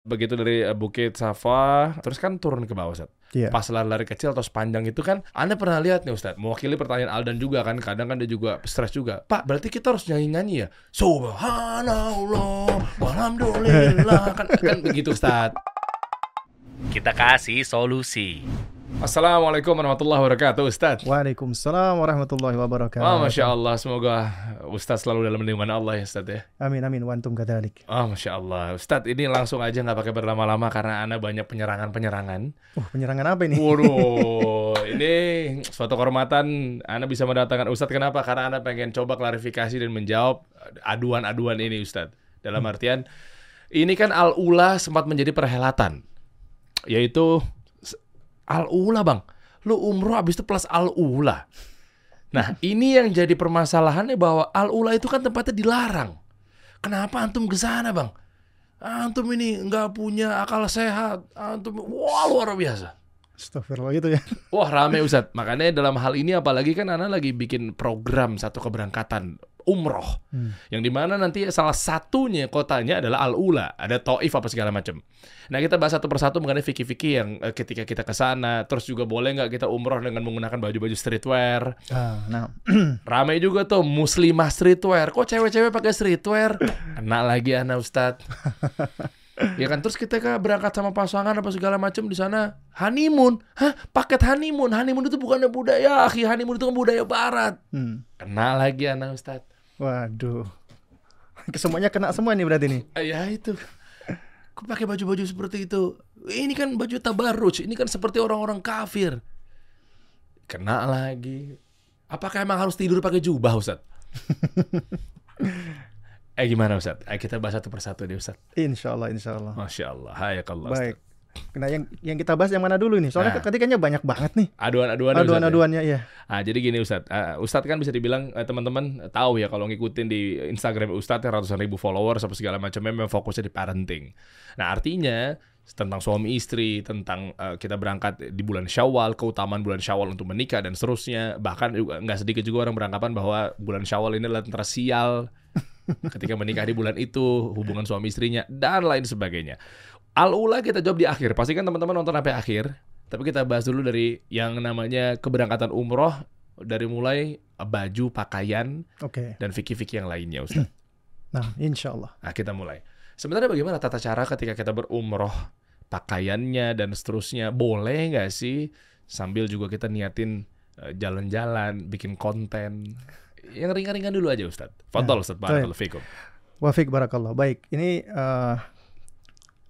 begitu dari uh, Bukit Safa, terus kan turun ke bawah, Ustaz. Iya. Pas lari-lari kecil atau sepanjang itu kan, Anda pernah lihat nih Ustaz, mewakili pertanyaan Aldan juga kan, kadang kan dia juga stres juga. Pak, berarti kita harus nyanyi-nyanyi ya? Subhanallah, walhamdulillah, kan, kan begitu Ustaz. Kita kasih solusi. Assalamualaikum warahmatullahi wabarakatuh, Ustaz. Waalaikumsalam warahmatullahi wabarakatuh. Oh, Masya Allah, semoga Ustaz selalu dalam lindungan Allah ya Ustaz ya. Amin amin wantum kadalik. Oh, Masya Allah. Ustadz, ini langsung aja nggak pakai berlama-lama karena Anda banyak penyerangan-penyerangan. Uh, penyerangan apa ini? Waduh, ini suatu kehormatan Anda bisa mendatangkan Ustadz. Kenapa? Karena Anda pengen coba klarifikasi dan menjawab aduan-aduan ini Ustadz. Dalam artian, ini kan Al-Ula sempat menjadi perhelatan. Yaitu Al-Ula bang. Lu umroh abis itu plus Al-Ula. Nah, ini yang jadi permasalahannya bahwa Al-Ula itu kan tempatnya dilarang. Kenapa antum ke sana, Bang? Antum ini nggak punya akal sehat. Antum wah luar biasa. Astagfirullah itu ya. Wah, rame Ustaz. Makanya dalam hal ini apalagi kan Ana lagi bikin program satu keberangkatan umroh. Hmm. Yang di mana nanti salah satunya kotanya adalah Al-Ula. Ada Taif apa segala macam. Nah, kita bahas satu persatu mengenai fikih-fikih yang eh, ketika kita ke sana. Terus juga boleh nggak kita umroh dengan menggunakan baju-baju streetwear. Ah, nah, Rame juga tuh muslimah streetwear. Kok cewek-cewek pakai streetwear? Kena lagi anak Ustadz. ya kan terus kita kan berangkat sama pasangan apa segala macam di sana honeymoon. Hah? Paket honeymoon. Honeymoon itu bukannya budaya, akhi. Honeymoon itu kan budaya barat. hmm. Kena lagi anak Ustadz. Waduh. Semuanya kena semua nih berarti nih. Ya itu. Kok pakai baju-baju seperti itu? Ini kan baju tabarruj. Ini kan seperti orang-orang kafir. Kena lagi. Apakah emang harus tidur pakai jubah, Ustadz? eh gimana Ustadz? Eh, kita bahas satu persatu deh Ustadz. Insya Allah, insya Allah. Masya Allah. Hayakallah Baik. Nah yang yang kita bahas yang mana dulu nih? Soalnya Nah. ketikanya banyak banget nih. Aduan-aduan ya? Aduan-aduannya ya. Ah, jadi gini Ustadz, Ah, Ustadz kan bisa dibilang eh, teman-teman tahu ya kalau ngikutin di Instagram Ustadz yang ratusan ribu followers apa segala macamnya memang fokusnya di parenting. Nah artinya tentang suami istri, tentang eh, kita berangkat di bulan Syawal, keutamaan bulan Syawal untuk menikah dan seterusnya. Bahkan juga nggak sedikit juga orang beranggapan bahwa bulan Syawal ini adalah tentara sial ketika menikah di bulan itu, hubungan suami istrinya dan lain sebagainya. Al-ula kita jawab di akhir. Pastikan teman-teman nonton sampai akhir. Tapi kita bahas dulu dari yang namanya keberangkatan umroh dari mulai baju, pakaian, Oke. dan fikih-fikih yang lainnya, Ustaz. Nah, insya Allah. Nah, kita mulai. Sebenarnya bagaimana tata cara ketika kita berumroh, pakaiannya dan seterusnya, boleh nggak sih sambil juga kita niatin eh, jalan-jalan, bikin konten, yang ringan-ringan dulu aja, Ustaz. Fadol, Ustaz. Barakallahu fikum. Wafik barakallah. Baik, ini eh,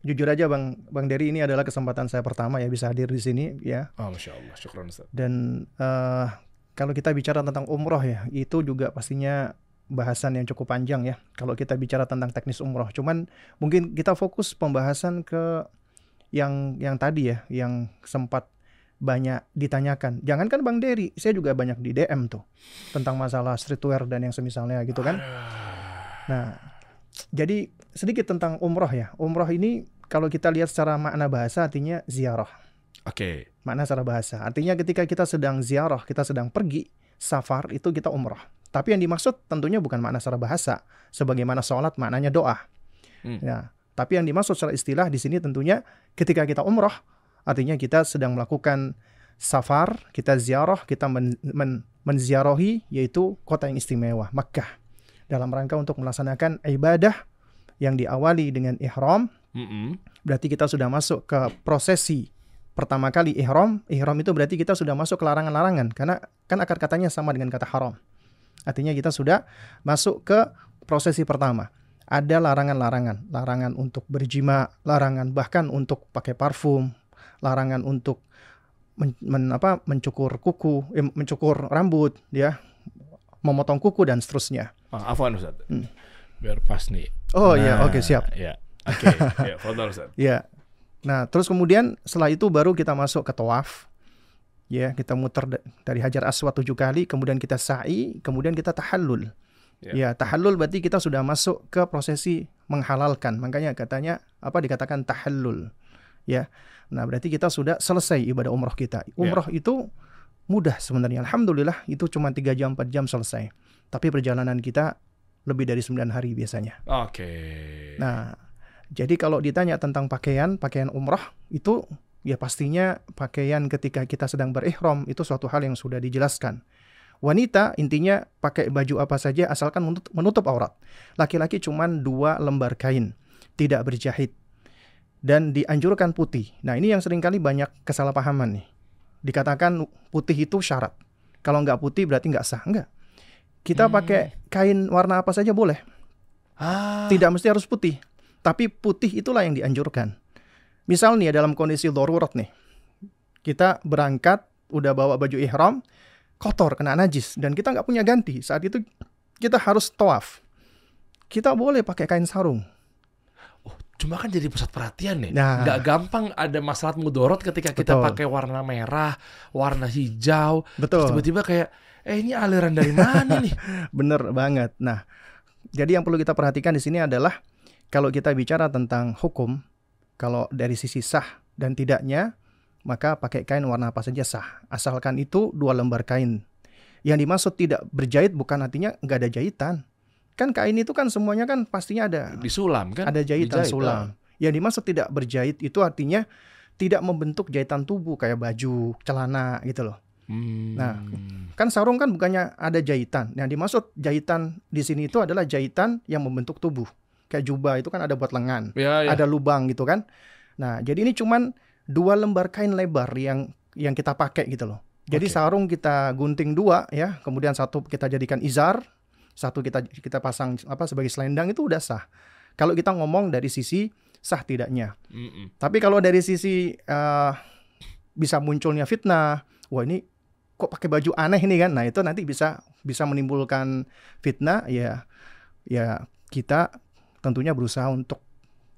jujur aja Bang Bang Dery ini adalah kesempatan saya pertama ya bisa hadir di sini ya. Oh, Masya Allah. Syukran, Ustaz. Dan eh, kalau kita bicara tentang umroh ya, itu juga pastinya bahasan yang cukup panjang ya. Kalau kita bicara tentang teknis umroh, cuman mungkin kita fokus pembahasan ke yang yang tadi ya, yang sempat banyak ditanyakan. Jangankan Bang Dery, saya juga banyak di DM tuh tentang masalah streetwear dan yang semisalnya gitu kan. Nah, jadi sedikit tentang umroh ya. Umroh ini kalau kita lihat secara makna bahasa artinya ziarah Oke. makna secara bahasa. Artinya ketika kita sedang ziarah, kita sedang pergi safar itu kita umrah. Tapi yang dimaksud tentunya bukan makna secara bahasa, sebagaimana sholat maknanya doa. Hmm. Ya, tapi yang dimaksud secara istilah di sini tentunya ketika kita umrah, artinya kita sedang melakukan safar, kita ziarah, kita men, men- menziarahi yaitu kota yang istimewa, Makkah. Dalam rangka untuk melaksanakan ibadah yang diawali dengan ihram, Mm-mm. berarti kita sudah masuk ke prosesi pertama kali ihram. Ihram itu berarti kita sudah masuk ke larangan-larangan karena kan akar katanya sama dengan kata haram. Artinya kita sudah masuk ke prosesi pertama. Ada larangan-larangan, larangan untuk berjima, larangan bahkan untuk pakai parfum, larangan untuk men, men- apa, mencukur kuku, eh, mencukur rambut, ya, memotong kuku dan seterusnya. Ah, afwan Ustaz. Hmm. Biar pas nih. Oh iya, oke siap. Ya. Oke, ya, fadal Ustaz. Ya. Nah, terus kemudian setelah itu baru kita masuk ke tawaf. Ya, kita muter da- dari Hajar Aswad tujuh kali, kemudian kita sa'i, kemudian kita tahallul. Ya. Ya, tahallul berarti kita sudah masuk ke prosesi menghalalkan. Makanya katanya apa dikatakan tahallul. Ya. Nah, berarti kita sudah selesai ibadah umroh kita. Umroh itu mudah sebenarnya. Alhamdulillah itu cuma 3 jam 4 jam selesai. Tapi perjalanan kita lebih dari 9 hari biasanya. Oke. Nah, Jadi kalau ditanya tentang pakaian, pakaian umrah itu ya pastinya pakaian ketika kita sedang berihram itu suatu hal yang sudah dijelaskan. Wanita intinya pakai baju apa saja asalkan menutup, aurat. Laki-laki cuman dua lembar kain, tidak berjahit dan dianjurkan putih. Nah ini yang sering kali banyak kesalahpahaman nih. Dikatakan putih itu syarat. Kalau nggak putih berarti nggak sah. Enggak. Kita Hmm. pakai kain warna apa saja boleh. Ah. Tidak mesti harus putih. Tapi putih itulah yang dianjurkan. Misal nih dalam kondisi darurat nih. Kita berangkat, udah bawa baju ihram, kotor, kena najis. Dan kita nggak punya ganti. Saat itu kita harus tawaf. Kita boleh pakai kain sarung. Cuma kan jadi pusat perhatian nih. Nah. Nggak gampang ada masalah mudorot ketika kita Betul. pakai warna merah, warna hijau. Betul. tiba-tiba kayak, eh ini aliran dari mana nih? Bener banget. Nah, jadi yang perlu kita perhatikan di sini adalah kalau kita bicara tentang hukum, kalau dari sisi sah dan tidaknya, maka pakai kain warna apa saja sah. Asalkan itu dua lembar kain. Yang dimaksud tidak berjahit bukan artinya nggak ada jahitan. Kan kain itu kan semuanya kan pastinya ada Disulam kan? ada jahitan Dijahit, sulam. Yang dimaksud tidak berjahit itu artinya tidak membentuk jahitan tubuh kayak baju, celana gitu loh. Hmm. Nah, Kan sarung kan bukannya ada jahitan. Yang dimaksud jahitan di sini itu adalah jahitan yang membentuk tubuh. Kayak jubah itu kan ada buat lengan, ya, ya. ada lubang gitu kan. Nah, jadi ini cuman dua lembar kain lebar yang yang kita pakai gitu loh. Jadi Oke. sarung kita gunting dua ya, kemudian satu kita jadikan izar, satu kita kita pasang apa sebagai selendang itu udah sah. Kalau kita ngomong dari sisi sah tidaknya. Mm-mm. Tapi kalau dari sisi eh, bisa munculnya fitnah, wah ini kok pakai baju aneh ini kan? Nah itu nanti bisa bisa menimbulkan fitnah ya ya kita tentunya berusaha untuk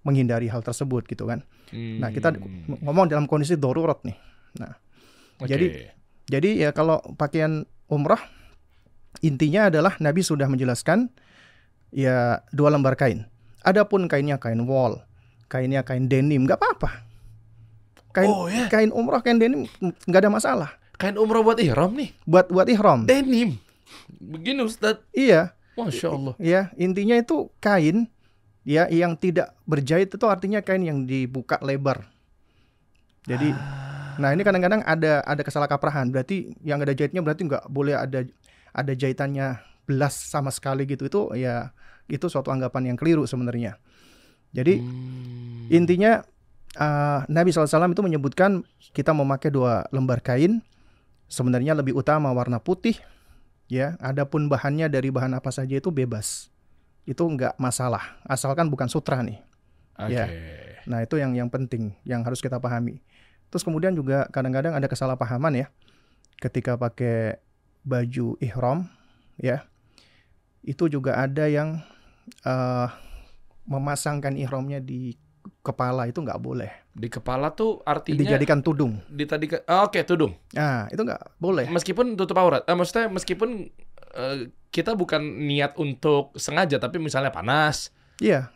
menghindari hal tersebut gitu kan. Nah kita Hmm. ngomong dalam kondisi darurat nih. Oke. jadi- Jadi ya kalau pakaian umrah intinya adalah Nabi sudah menjelaskan ya dua lembar kain. Adapun kainnya kain wol, kainnya kain denim nggak apa-apa. Kain Oh ya, kain umrah kain denim nggak ada masalah. kain umroh buat ihram nih. Buat buat ihram. Denim. Begini Ustaz. Iya, Masya Allah. ya intinya itu kain ya yang tidak berjahit itu artinya kain yang dibuka lebar. Jadi nah ini kadang-kadang ada ada kesalahkaprahan. Berarti yang ada jahitnya berarti nggak boleh ada ada jahitannya belas sama sekali gitu. Itu ya itu suatu anggapan yang keliru sebenarnya. Jadi Hmm. intinya eh, Nabi SAW itu menyebutkan kita memakai dua lembar kain sebenarnya lebih utama warna putih ya adapun bahannya dari bahan apa saja itu bebas itu nggak masalah asalkan bukan sutra nih Oke. ya. nah itu yang yang penting yang harus kita pahami terus kemudian juga kadang-kadang ada kesalahpahaman ya ketika pakai baju ihram ya itu juga ada yang eh, memasangkan ihramnya di kepala itu nggak boleh Di kepala tuh artinya dijadikan tudung di tadi ke- ah, oke tudung. nah itu nggak boleh Meskipun tutup aurat. Eh, maksudnya meskipun eh, kita bukan niat untuk sengaja tapi misalnya panas, iya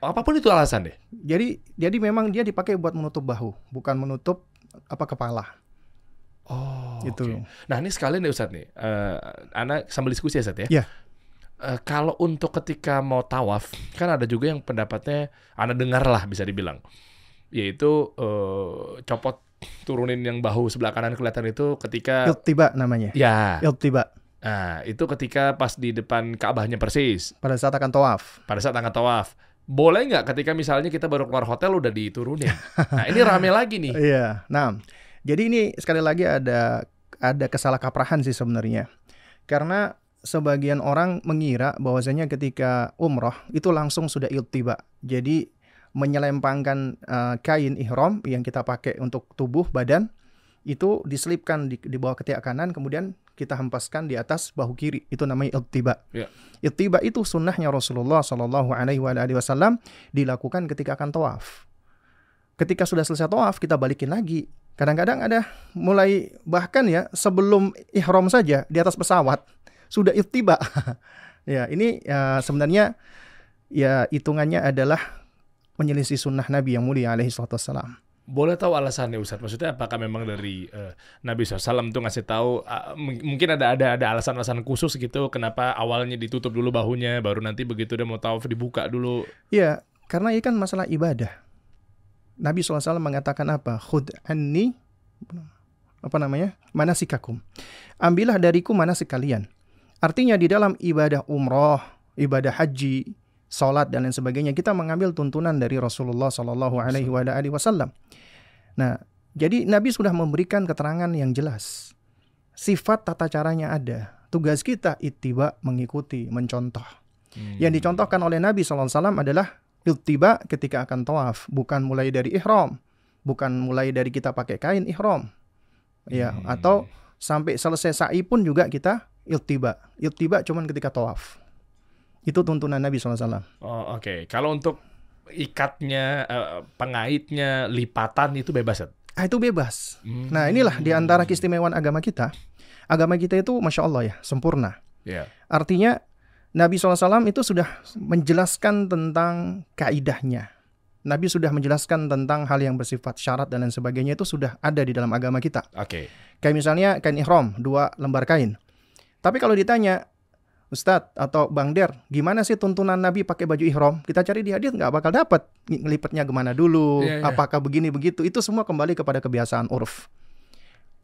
apa pun itu alasan deh. jadi jadi memang dia dipakai buat menutup bahu bukan menutup apa kepala Oh, itu oke. Nah ini sekalian nih Ustadz nih, eh Ana sambil diskusi ya Ustadz ya. Iya. Eh, kalau untuk ketika mau tawaf, kan ada juga yang pendapatnya Ana dengar lah bisa dibilang, yaitu eh, copot turunin yang bahu sebelah kanan kelihatan itu ketika iltiba namanya ya, iltiba nah itu ketika pas di depan Ka'bahnya persis pada saat akan tawaf pada saat angkat tawaf. Boleh nggak ketika misalnya kita baru keluar hotel udah diturunin? Nah ini rame lagi nih. Iya. Nah, jadi ini sekali lagi ada ada kesalahkaprahan sih sebenarnya. Karena sebagian orang mengira bahwasanya ketika umroh itu langsung sudah iltiba. Jadi menyelempangkan eh, kain ihram yang kita pakai untuk tubuh badan itu diselipkan di, di bawah ketiak kanan kemudian kita hempaskan di atas bahu kiri itu namanya iltiba. Ya. Iltiba itu sunnahnya Rasulullah Shallallahu Alaihi Wasallam dilakukan ketika akan tawaf ketika sudah selesai tawaf kita balikin lagi. Kadang-kadang ada mulai bahkan ya sebelum ihram saja di atas pesawat sudah ittiba. ya, ini ya, sebenarnya ya hitungannya adalah menyelisih sunnah Nabi yang mulia alaihi salatu wassalam. Boleh tahu alasannya Ustadz? Maksudnya apakah memang dari eh, Nabi SAW tuh ngasih tahu ah, m- mungkin ada ada ada alasan-alasan khusus gitu kenapa awalnya ditutup dulu bahunya baru nanti begitu udah mau tawaf dibuka dulu. Ya, Karena ini kan masalah ibadah. Nabi SAW mengatakan apa? Khud anni apa namanya? Manasikakum. Ambillah dariku manasik kalian. Artinya di dalam ibadah umroh, ibadah haji, salat dan lain sebagainya kita mengambil tuntunan dari Rasulullah Shallallahu alaihi wasallam. Nah, jadi Nabi sudah memberikan keterangan yang jelas. Sifat tata caranya ada. Tugas kita ittiba mengikuti, mencontoh. Hmm. Yang dicontohkan oleh Nabi SAW adalah ittiba ketika akan tawaf, bukan mulai dari ihram, bukan mulai dari kita pakai kain ihram. Ya, Hmm. atau sampai selesai sa'i pun juga kita iltiba. Iltiba cuman ketika tawaf. Itu tuntunan Nabi SAW. Oh, oke. Kalau untuk ikatnya, eh, pengaitnya, lipatan itu bebas, Seth? Ah, itu bebas. Hmm. Nah inilah di antara keistimewaan agama kita. Agama kita itu Masya Allah ya, sempurna. Ya. Artinya Nabi SAW itu sudah menjelaskan tentang kaidahnya. Nabi sudah menjelaskan tentang hal yang bersifat syarat dan lain sebagainya itu sudah ada di dalam agama kita. Oke. Kayak misalnya kain ihram, dua lembar kain. Tapi kalau ditanya, Ustadz atau Bang Der, gimana sih tuntunan Nabi pakai baju ihram? Kita cari di hadis nggak bakal dapat. Ngelipetnya gimana dulu, Iya, iya. apakah begini begitu. Itu semua kembali kepada kebiasaan uruf.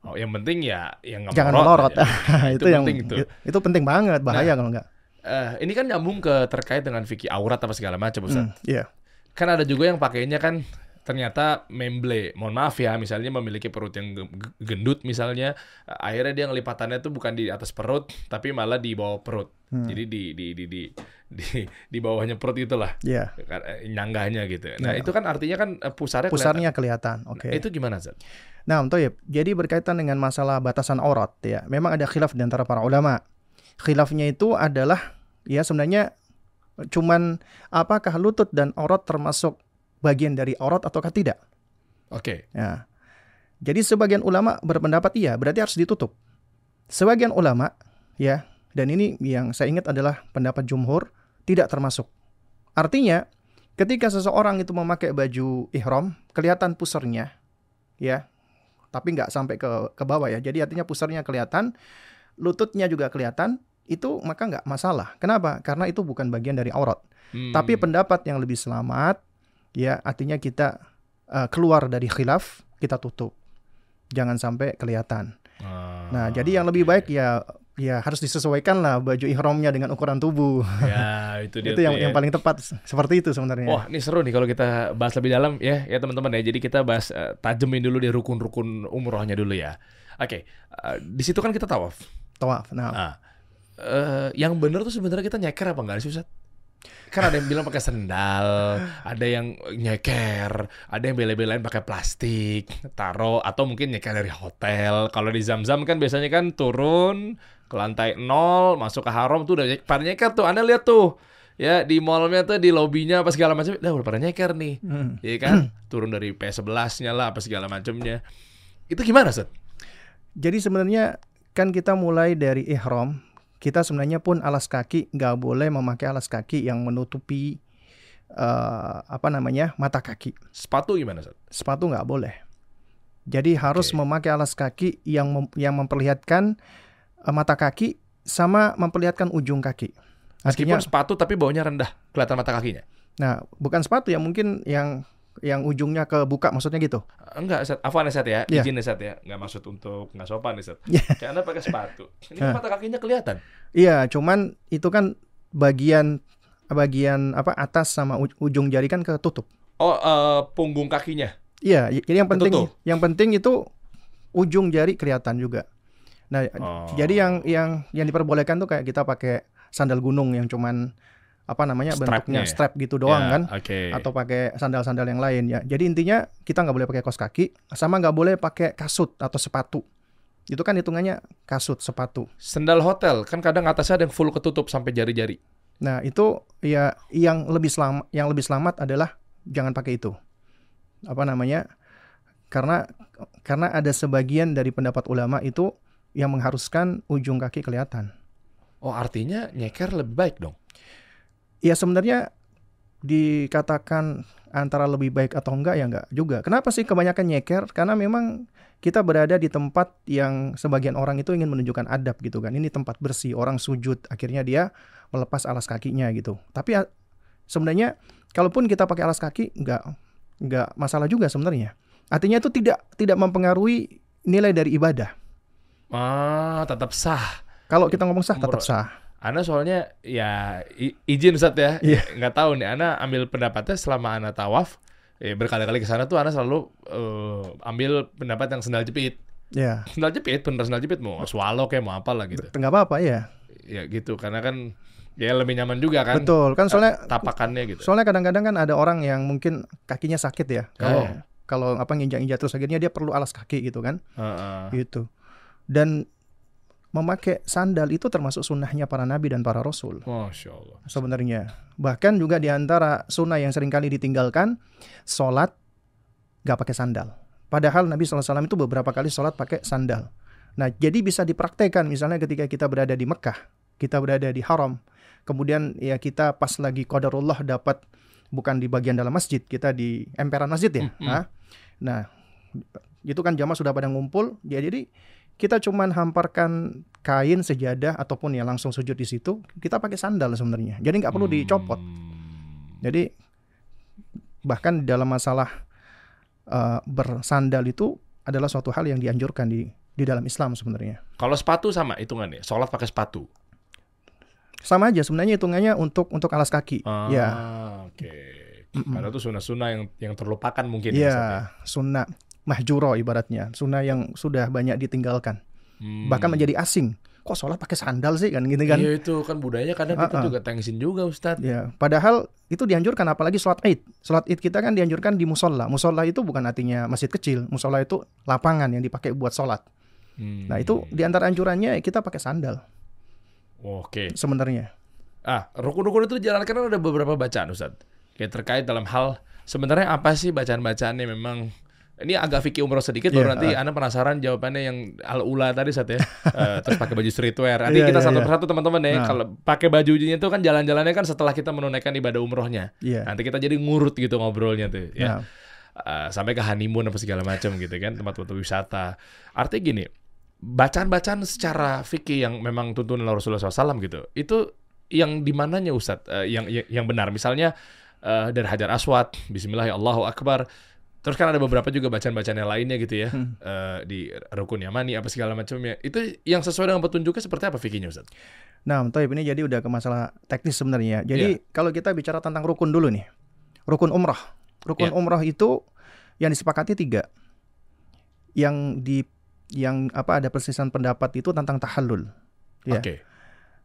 Oh, yang penting ya yang nggak Jangan melorot melorot. aja. itu, Itu yang penting tuh. itu penting banget, bahaya Nah. kalau nggak. Eh, ini kan nyambung ke terkait dengan fikih aurat apa segala macam, Ustaz. Hmm, Iya. Kan ada juga yang pakainya kan ternyata memble. Mohon maaf ya, misalnya memiliki perut yang ge- ge- gendut misalnya, akhirnya dia ngelipatannya tuh bukan di atas perut, tapi malah di bawah perut. Hmm. Jadi di di di di di di bawahnya perut itulah Iya. eh, nyanggahnya gitu. Nah, Ya. itu kan artinya kan eh, pusarnya Pusarnya kelihatan. kelihatan. Oke. Nah, itu gimana, Zat? Nah, Toyib, jadi berkaitan dengan masalah batasan aurat ya. Memang ada khilaf di antara para ulama. Khilafnya itu adalah ya sebenarnya cuman apakah lutut dan aurat termasuk bagian dari aurat ataukah tidak? Oke. Ya. Jadi sebagian ulama berpendapat iya, berarti harus ditutup. Sebagian ulama ya, dan ini yang saya ingat adalah pendapat jumhur tidak termasuk. Artinya, ketika seseorang itu memakai baju ihram, kelihatan pusernya ya, tapi nggak sampai ke ke bawah ya. Jadi artinya pusernya kelihatan, lututnya juga kelihatan, itu maka nggak masalah. Kenapa? Karena itu bukan bagian dari aurat. Hmm. Tapi pendapat yang lebih selamat, ya artinya kita uh, keluar dari khilaf, kita tutup. Jangan sampai kelihatan. Ah, Nah, jadi yang lebih oke. baik ya ya harus disesuaikan lah baju ihramnya dengan ukuran tubuh. Ya, itu dia itu yang ya. yang paling tepat seperti itu sebenarnya. Wah, ini seru nih kalau kita bahas lebih dalam ya, ya teman-teman ya. Jadi kita bahas eh, tajemin dulu di rukun-rukun umrohnya dulu ya. Oke, eh, di situ kan kita tawaf. Tawaf. Nah, Nah, eh, yang bener tuh sebenarnya kita nyeker apa enggak sih, Ustaz? Kan ada yang bilang pakai sendal, ada yang nyeker, ada yang bela-belain pakai plastik, taro atau mungkin nyeker dari hotel. Kalau di Zam-Zam kan biasanya kan turun ke lantai nol, masuk ke haram tuh udah pada nyeker tuh. Anda lihat tuh. Ya di mallnya tuh di lobbynya apa segala macam, udah pada nyeker nih. hmm. Iya kan? Turun dari P11-nya lah apa segala macamnya. Itu gimana, Ustaz? Jadi sebenarnya kan kita mulai dari ihram, kita sebenarnya pun alas kaki nggak boleh memakai alas kaki yang menutupi eh, apa namanya mata kaki. Sepatu gimana, Ustaz? sepatu nggak boleh. Jadi harus Oke. memakai alas kaki yang mem- yang memperlihatkan eh, mata kaki sama memperlihatkan ujung kaki. Meskipun Artinya, sepatu tapi baunya rendah, kelihatan mata kakinya. nah bukan sepatu ya mungkin yang yang ujungnya kebuka maksudnya gitu. Enggak, Set. Afwan Set ya. Iya. Izin ya, Set ya. Enggak maksud untuk enggak sopan Set. Kayak Anda pakai sepatu. Ini kan Hah. mata kakinya kelihatan. Iya, cuman itu kan bagian bagian apa atas sama uj- ujung jari kan ketutup. Oh, eh, punggung kakinya. Iya, jadi yang penting Ketutup. yang penting itu ujung jari kelihatan juga. Nah, Oh. jadi yang yang yang diperbolehkan tuh kayak kita pakai sandal gunung yang cuman apa namanya Strapnya bentuknya ya? strap gitu doang Ya, kan Oke. atau pakai sandal-sandal yang lain ya. Jadi intinya kita nggak boleh pakai kaos kaki sama nggak boleh pakai kasut atau sepatu. Itu kan hitungannya kasut sepatu. Sendal hotel kan kadang atasnya ada yang full ketutup sampai jari-jari. Nah, itu ya yang lebih selamat yang lebih selamat adalah jangan pakai itu. Apa namanya? Karena karena ada sebagian dari pendapat ulama itu yang mengharuskan ujung kaki kelihatan. Oh, artinya nyeker lebih baik dong. Ya sebenarnya dikatakan antara lebih baik atau enggak ya enggak juga. Kenapa sih kebanyakan nyeker? Karena memang kita berada di tempat yang sebagian orang itu ingin menunjukkan adab gitu kan. Ini tempat bersih, orang sujud, akhirnya dia melepas alas kakinya gitu. Tapi ya, sebenarnya kalaupun kita pakai alas kaki nggak nggak masalah juga sebenarnya. Artinya itu tidak tidak mempengaruhi nilai dari ibadah. Ah, tetap sah. Kalau kita ngomong sah tetap sah. Ana soalnya ya izin Ustaz ya. Iya. Nggak tahu nih Ana ambil pendapatnya selama Ana tawaf eh, berkali-kali ke sana tuh Ana selalu eh, ambil pendapat yang sendal jepit. Ya, Sendal jepit, bener sendal jepit mau swallow kayak mau apa lah gitu. nggak apa-apa ya. Ya gitu karena kan ya lebih nyaman juga kan Betul kan soalnya tapakannya gitu. soalnya kadang-kadang kan ada orang yang mungkin kakinya sakit ya. Kalau Eh. kalau apa nginjak-injak terus akhirnya dia perlu alas kaki gitu kan. Heeh. Gitu. Dan memakai sandal itu termasuk sunnahnya para nabi dan para rasul. Masya Allah. sebenarnya. Bahkan juga di antara sunnah yang sering kali ditinggalkan, sholat nggak pakai sandal. Padahal Nabi SAW itu beberapa kali sholat pakai sandal. Nah, jadi bisa dipraktekkan misalnya ketika kita berada di Mekah, kita berada di Haram, kemudian ya kita pas lagi qadarullah dapat bukan di bagian dalam masjid, kita di emperan masjid ya. Hmm, hmm. Nah, nah, itu kan jamaah sudah pada ngumpul, ya jadi kita cuman hamparkan kain sejadah ataupun ya langsung sujud di situ, kita pakai sandal sebenarnya. Jadi nggak perlu dicopot. Hmm. Jadi bahkan dalam masalah uh, bersandal itu adalah suatu hal yang dianjurkan di di dalam Islam sebenarnya. Kalau sepatu sama hitungannya, sholat pakai sepatu. Sama aja sebenarnya hitungannya untuk untuk alas kaki. Ah, ya, oke. Padahal itu sunnah-sunnah yang yang terlupakan mungkin ya. Ustaz, ya sunnah mahjuro ibaratnya, sunnah yang sudah banyak ditinggalkan, Hmm. bahkan menjadi asing. Kok sholat pakai sandal sih kan gitu kan? Iya itu kan budayanya kadang kita Ah, ah. juga tengsin juga Ustadz. Ya, padahal itu dianjurkan apalagi sholat id. Sholat id kita kan dianjurkan di musola. Musola itu bukan artinya masjid kecil. Musola itu lapangan yang dipakai buat sholat. Hmm. Nah itu di antara anjurannya kita pakai sandal Oke. sebenarnya. Ah, rukun-rukun itu dijalankan kan ada beberapa bacaan Ustadz. Kayak terkait dalam hal sebenarnya apa sih bacaan-bacaannya memang ini agak fikih umroh sedikit baru Iya, nanti Anda penasaran jawabannya yang al-ula tadi saat ya. Eh, terus pakai baju streetwear. Nanti Iya, kita iya, satu iya. persatu teman-teman ya. Nah. Kalau pakai bajunya itu kan jalan-jalannya kan setelah kita menunaikan ibadah umrohnya. Iya. Nanti kita jadi ngurut gitu ngobrolnya tuh ya. Nah, Uh, sampai ke honeymoon apa segala macam gitu kan tempat-tempat wisata. Artinya gini, bacaan-bacaan secara fikih yang memang tuntunan Rasulullah SAW gitu, itu yang di mananya Ustadz, Uh, yang, yang yang benar. Misalnya uh, dari Hajar Aswad, Bismillah Allahu Akbar. Terus kan ada beberapa juga bacaan-bacaan yang lainnya gitu ya, Hmm. uh, di rukun Yamani apa segala macamnya. Itu yang sesuai dengan petunjuknya seperti apa fikihnya Ustadz? nah Toib ini jadi udah ke masalah teknis sebenarnya. Jadi kalau kita bicara tentang rukun dulu nih, rukun umrah. Rukun Iya. umrah itu yang disepakati tiga. Yang di yang apa ada perselisihan pendapat itu tentang tahallul. Iya. Oke.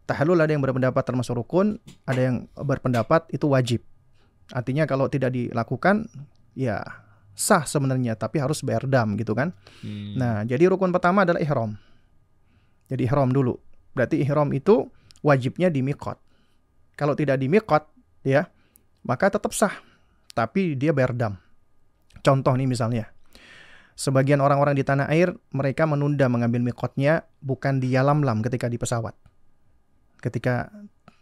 Tahallul ada yang berpendapat termasuk rukun, ada yang berpendapat itu wajib. Artinya kalau tidak dilakukan ya sah sebenarnya tapi harus bayar dam gitu kan. Hmm. Nah, jadi rukun pertama adalah ihram. Jadi ihram dulu. Berarti ihram itu wajibnya di miqat. Kalau tidak di miqat, ya, maka tetap sah. Tapi dia bayar dam. Contoh nih misalnya. Sebagian orang-orang di tanah air, mereka menunda mengambil miqatnya bukan di Yalamlam ketika di pesawat. Ketika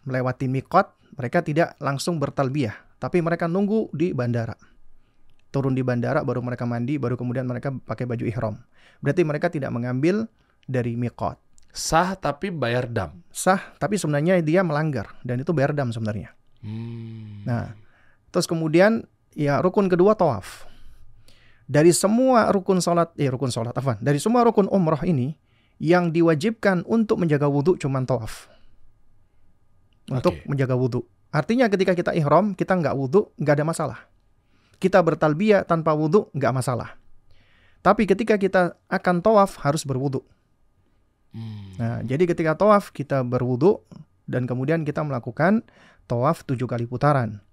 melewati miqat, mereka tidak langsung bertalbiyah, tapi mereka nunggu di bandara turun di bandara baru mereka mandi baru kemudian mereka pakai baju ihram. Berarti mereka tidak mengambil dari miqat. Sah tapi bayar dam. Sah, tapi sebenarnya dia melanggar dan itu bayar dam sebenarnya. Hmm. Nah, terus kemudian ya rukun kedua tawaf. Dari semua rukun salat, eh rukun salat apa? Dari semua rukun umrah ini yang diwajibkan untuk menjaga wudhu cuman tawaf. Untuk Oke. menjaga wudhu. Artinya ketika kita ihram, kita nggak wudhu, nggak ada masalah. Kita bertalbiyah tanpa wudhu, nggak masalah. Tapi ketika kita akan tawaf harus berwudhu. Hmm. Nah, jadi ketika tawaf kita berwudhu dan kemudian kita melakukan tawaf tujuh kali putaran.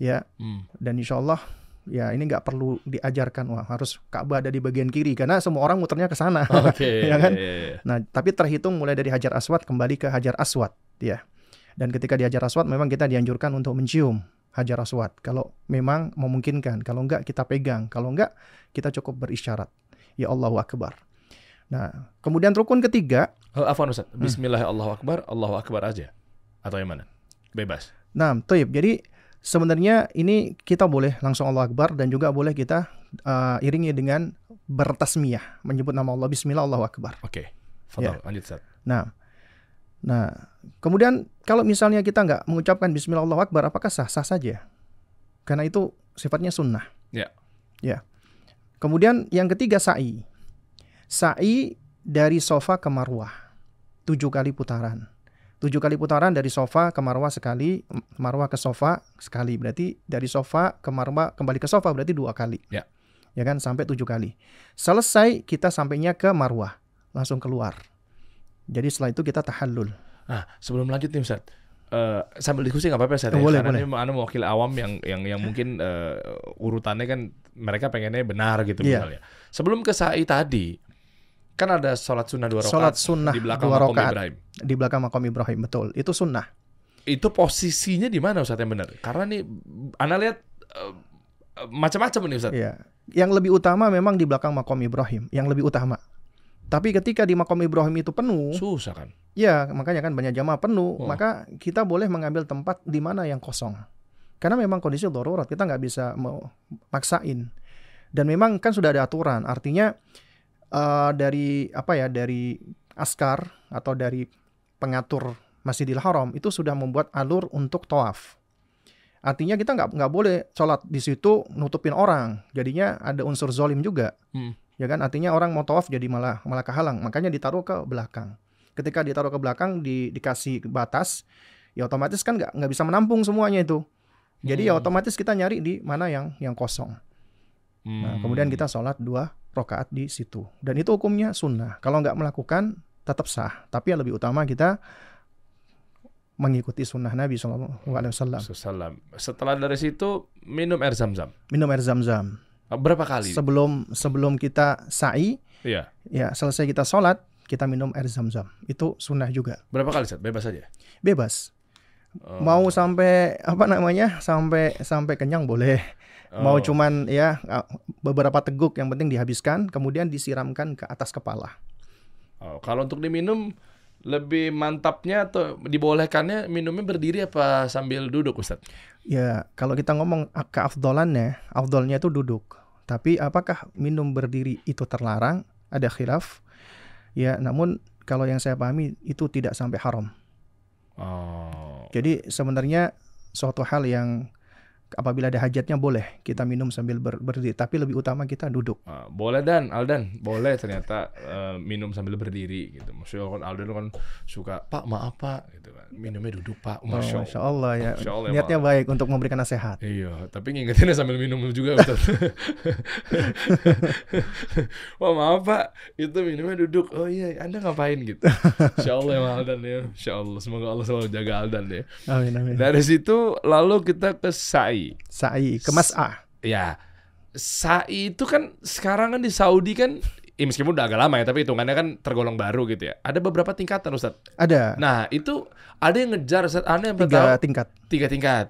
Ya, Hmm. dan insya Allah ya ini nggak perlu diajarkan wah harus Ka'bah ada di bagian kiri karena semua orang muternya ke sana. Oke. Ya kan? iya, iya. Nah, tapi terhitung mulai dari Hajar Aswad kembali ke Hajar Aswad, ya. Dan ketika di Hajar Aswad memang kita dianjurkan untuk mencium Hajar Aswad kalau memang memungkinkan. Kalau enggak kita pegang, kalau enggak kita cukup berisyarat. Ya Allahu Akbar. Nah, kemudian rukun ketiga, Oh, afwan Ustaz. Hmm. Bismillah Allahu Akbar, Allahu Akbar aja. Atau yang mana? Bebas. nah, toib. Jadi sebenarnya ini kita boleh langsung Allah Akbar dan juga boleh kita uh, iringi dengan bertasmiyah, menyebut nama Allah Bismillah Allahu Akbar. Oke. Ya. Fadal, lanjut Ustaz. Nah, nah kemudian kalau misalnya kita nggak mengucapkan Bismillah Akbar, apakah sah? Sah saja. karena itu sifatnya sunnah. Ya. Ya. Kemudian yang ketiga sa'i. Sa'i dari sofa ke marwah. Tujuh kali putaran. Tujuh kali putaran dari sofa ke marwah sekali, marwah ke sofa sekali. Berarti dari sofa ke marwah kembali ke sofa berarti dua kali. Ya. Ya kan sampai tujuh kali. Selesai kita sampainya ke marwah, langsung keluar. Jadi setelah itu kita tahallul. Nah, sebelum lanjut nih Ustaz. eh, sambil diskusi nggak apa-apa Ustaz ya? Boleh, Karena boleh. ini anu mewakili awam yang yang yang mungkin eh, urutannya kan mereka pengennya benar gitu Iya. misalnya. Sebelum ke sa'i tadi kan ada sholat sunnah dua rakaat Sholat sunnah di belakang dua makom. Ibrahim. Di belakang makom Ibrahim betul. Itu sunnah. Itu posisinya di mana Ustaz yang benar? Karena nih Anda lihat eh, macam-macam nih Ustaz. Iya. Yang lebih utama memang di belakang makom Ibrahim, yang lebih utama. Tapi ketika di makom Ibrahim itu penuh, Susah kan? ya makanya kan banyak jamaah penuh, Oh. maka kita boleh mengambil tempat di mana yang kosong. Karena memang kondisi darurat, kita nggak bisa mau maksain. Dan memang kan sudah ada aturan, artinya eh, dari apa ya dari askar atau dari pengatur Masjidil Haram itu sudah membuat alur untuk tawaf. Artinya kita nggak nggak boleh sholat di situ nutupin orang, jadinya ada unsur zolim juga, Hmm. Ya kan? Artinya orang mau tawaf jadi malah malah kehalang, makanya ditaruh ke belakang. Ketika ditaruh ke belakang di, dikasih batas, ya otomatis kan nggak nggak bisa menampung semuanya itu. Jadi ya Hmm. otomatis kita nyari di mana yang yang kosong. Nah, Hmm. kemudian kita sholat dua rakaat di situ. Dan itu hukumnya sunnah. Kalau nggak melakukan tetap sah. Tapi yang lebih utama kita mengikuti sunnah Nabi Shallallahu Alaihi Wasallam. Setelah dari situ minum air zam-zam. Minum air zam-zam. Berapa kali? Sebelum sebelum kita sa'i, Iya. ya selesai kita sholat, kita minum air zam-zam. Itu sunnah juga. Berapa kali Ustaz? Bebas saja. Bebas. Oh. Mau sampai apa namanya? Sampai sampai kenyang boleh. Mau Oh. cuman ya beberapa teguk yang penting dihabiskan, kemudian disiramkan ke atas kepala. Oh, kalau untuk diminum lebih mantapnya atau dibolehkannya minumnya berdiri apa sambil duduk Ustaz? Ya, kalau kita ngomong keafdolannya, afdolnya itu duduk. Tapi apakah minum berdiri itu terlarang? Ada khilaf. Ya, namun kalau yang saya pahami itu tidak sampai haram. Oh. Jadi sebenarnya suatu hal yang apabila ada hajatnya boleh kita minum sambil ber- berdiri, tapi lebih utama kita duduk. Ah, boleh dan Aldan, boleh ternyata eh, minum sambil berdiri gitu. Maksudnya kan Aldan kan suka, Pak maaf Pak, gitu kan. Minumnya duduk Pak, Oh, masya Masya Allah. Ya. Masya Allah ya, Niatnya Pak. baik untuk memberikan nasihat. Iya, tapi ngingetinnya sambil minum juga. Wah maaf Pak, itu minumnya duduk. Oh iya, Anda ngapain gitu? Insya Allah ya Aldan ya. Insya Allah, semoga Allah selalu jaga Aldan ya. Amin amin. Dari situ lalu kita ke sa'i. Sa'i ke mas'ah. Ya, sa'i itu kan sekarang kan di Saudi kan, ya meskipun udah agak lama ya, tapi hitungannya kan tergolong baru gitu ya. Ada beberapa tingkatan Ustaz. Ada Nah itu ada yang ngejar Ustaz. Anda yang tiga tahu tingkat. tiga tingkat.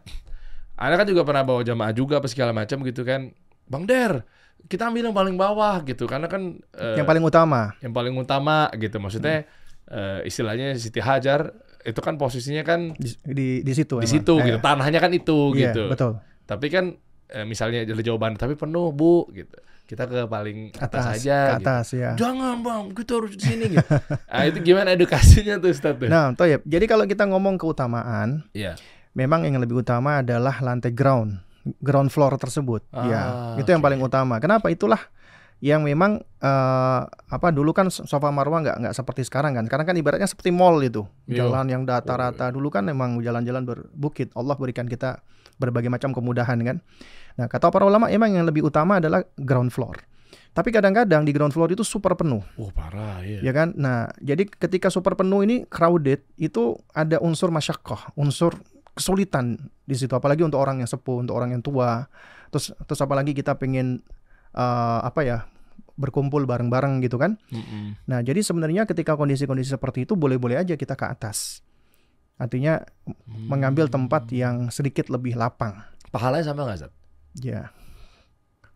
Anda kan juga pernah bawa jamaah juga apa segala macam gitu kan. Bang Der, kita ambil yang paling bawah gitu karena kan eh, Yang paling utama. yang paling utama gitu maksudnya eh, istilahnya Siti Hajar itu kan posisinya kan di di, di situ di emang. situ Eh, gitu tanahnya kan itu iya, gitu. betul. Tapi kan eh, misalnya dari jawaban tapi penuh bu gitu. Kita ke paling atas, atas aja ke gitu. atas ya jangan bang kita harus di sini gitu. Nah, itu gimana edukasinya tuh Ustaz tuh? Nah toyib jadi kalau kita ngomong keutamaan Iya. memang yang lebih utama adalah lantai ground ground floor tersebut. Ah, ya itu yang oke. paling utama. Kenapa? Itulah yang memang eh, apa dulu kan sofa marwah nggak nggak seperti sekarang kan. Sekarang kan ibaratnya seperti mall itu Iya. jalan yang datar rata dulu kan memang jalan-jalan berbukit. Allah berikan kita berbagai macam kemudahan kan. Nah kata para ulama emang yang lebih utama adalah ground floor. Tapi kadang-kadang di ground floor itu super penuh. Oh parah ya ya kan? Nah jadi ketika super penuh ini crowded itu ada unsur masyakoh unsur kesulitan di situ. Apalagi untuk orang yang sepuh untuk orang yang tua. Terus terus apalagi kita pengen eh, apa ya berkumpul bareng-bareng gitu kan Mm-mm. nah jadi sebenarnya ketika kondisi-kondisi seperti itu boleh-boleh aja kita ke atas artinya mengambil tempat yang sedikit lebih lapang pahalanya sama nggak Ustaz? ya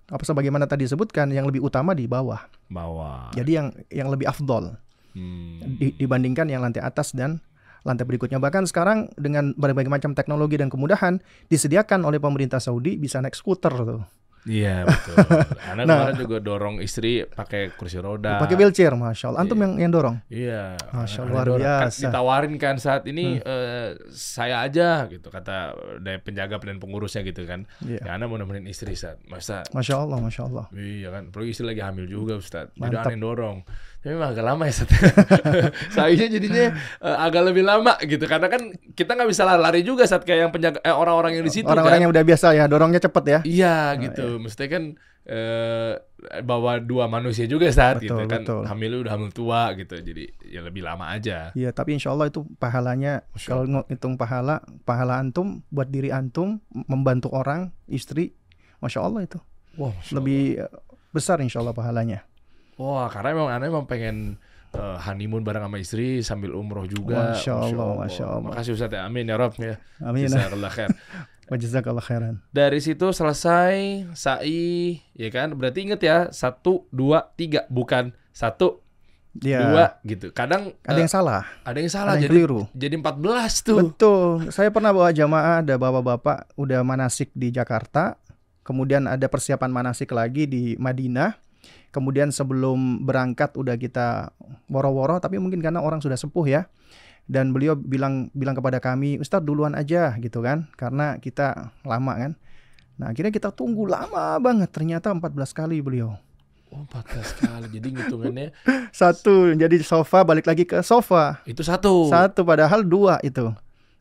apa sebagaimana tadi disebutkan yang lebih utama di bawah bawah jadi yang yang lebih afdol Hmm. di- dibandingkan yang lantai atas dan lantai berikutnya. Bahkan sekarang dengan berbagai macam teknologi dan kemudahan disediakan oleh pemerintah Saudi bisa naik skuter tuh. Iya betul. Anak Nah. kemarin juga dorong istri pakai kursi roda. Pakai wheelchair, masya Allah. Antum Iya. yang yang dorong. Iya. Masya Allah, luar. Kan biasa. Hmm. Ditawarin kan saat ini eh, saya aja gitu kata dari penjaga dan pengurusnya gitu kan. Iya. Ya anak mau nemenin istri saat masa Masya Allah, masya Allah. Iya kan, apalagi istri lagi hamil juga Ustaz. Jadi Mantap. aneh dorong. Tapi memang agak lama ya Ustaz. Sayanya jadinya eh, agak lebih lama gitu. Karena kan kita nggak bisa lari juga saat kayak yang penjaga eh, orang-orang yang di situ Orang-orang kan. yang udah biasa ya, dorongnya cepet ya. Iya gitu. Mestinya kan eh bawa dua manusia juga saat gitu kan. betul. Hamilnya udah hamil tua gitu. Jadi ya lebih lama aja. Iya, tapi insya Allah itu pahalanya kalau ngitung pahala, pahala antum buat diri antum membantu orang, istri, masya Allah itu Wah, lebih besar insya Allah pahalanya. Wah, karena emang aneh emang pengen eh, honeymoon bareng sama istri sambil umroh juga. Masya Allah, Masya Allah. Makasih Ustaz ya. Amin ya Rob ya. Amin. Jazakallah khair. Khairan. Dari situ selesai sa'i, ya kan? Berarti inget ya, satu, dua, tiga, bukan satu, Iya. dua, gitu. Kadang Ada yang salah, ada yang salah, ada yang jadi keliru. jadi 14 tuh. Betul. Saya pernah bawa jamaah ada bapak-bapak udah manasik di Jakarta, kemudian ada persiapan manasik lagi di Madinah. Kemudian sebelum berangkat udah kita woro-woro, tapi mungkin karena orang sudah sepuh ya. Dan beliau bilang bilang kepada kami, Ustadz duluan aja gitu kan, karena kita lama kan. Nah akhirnya kita tunggu lama banget, ternyata 14 kali beliau. Oh, 14 kali. Jadi ngitungannya Satu, jadi sofa balik lagi ke sofa. itu satu. Satu padahal dua itu.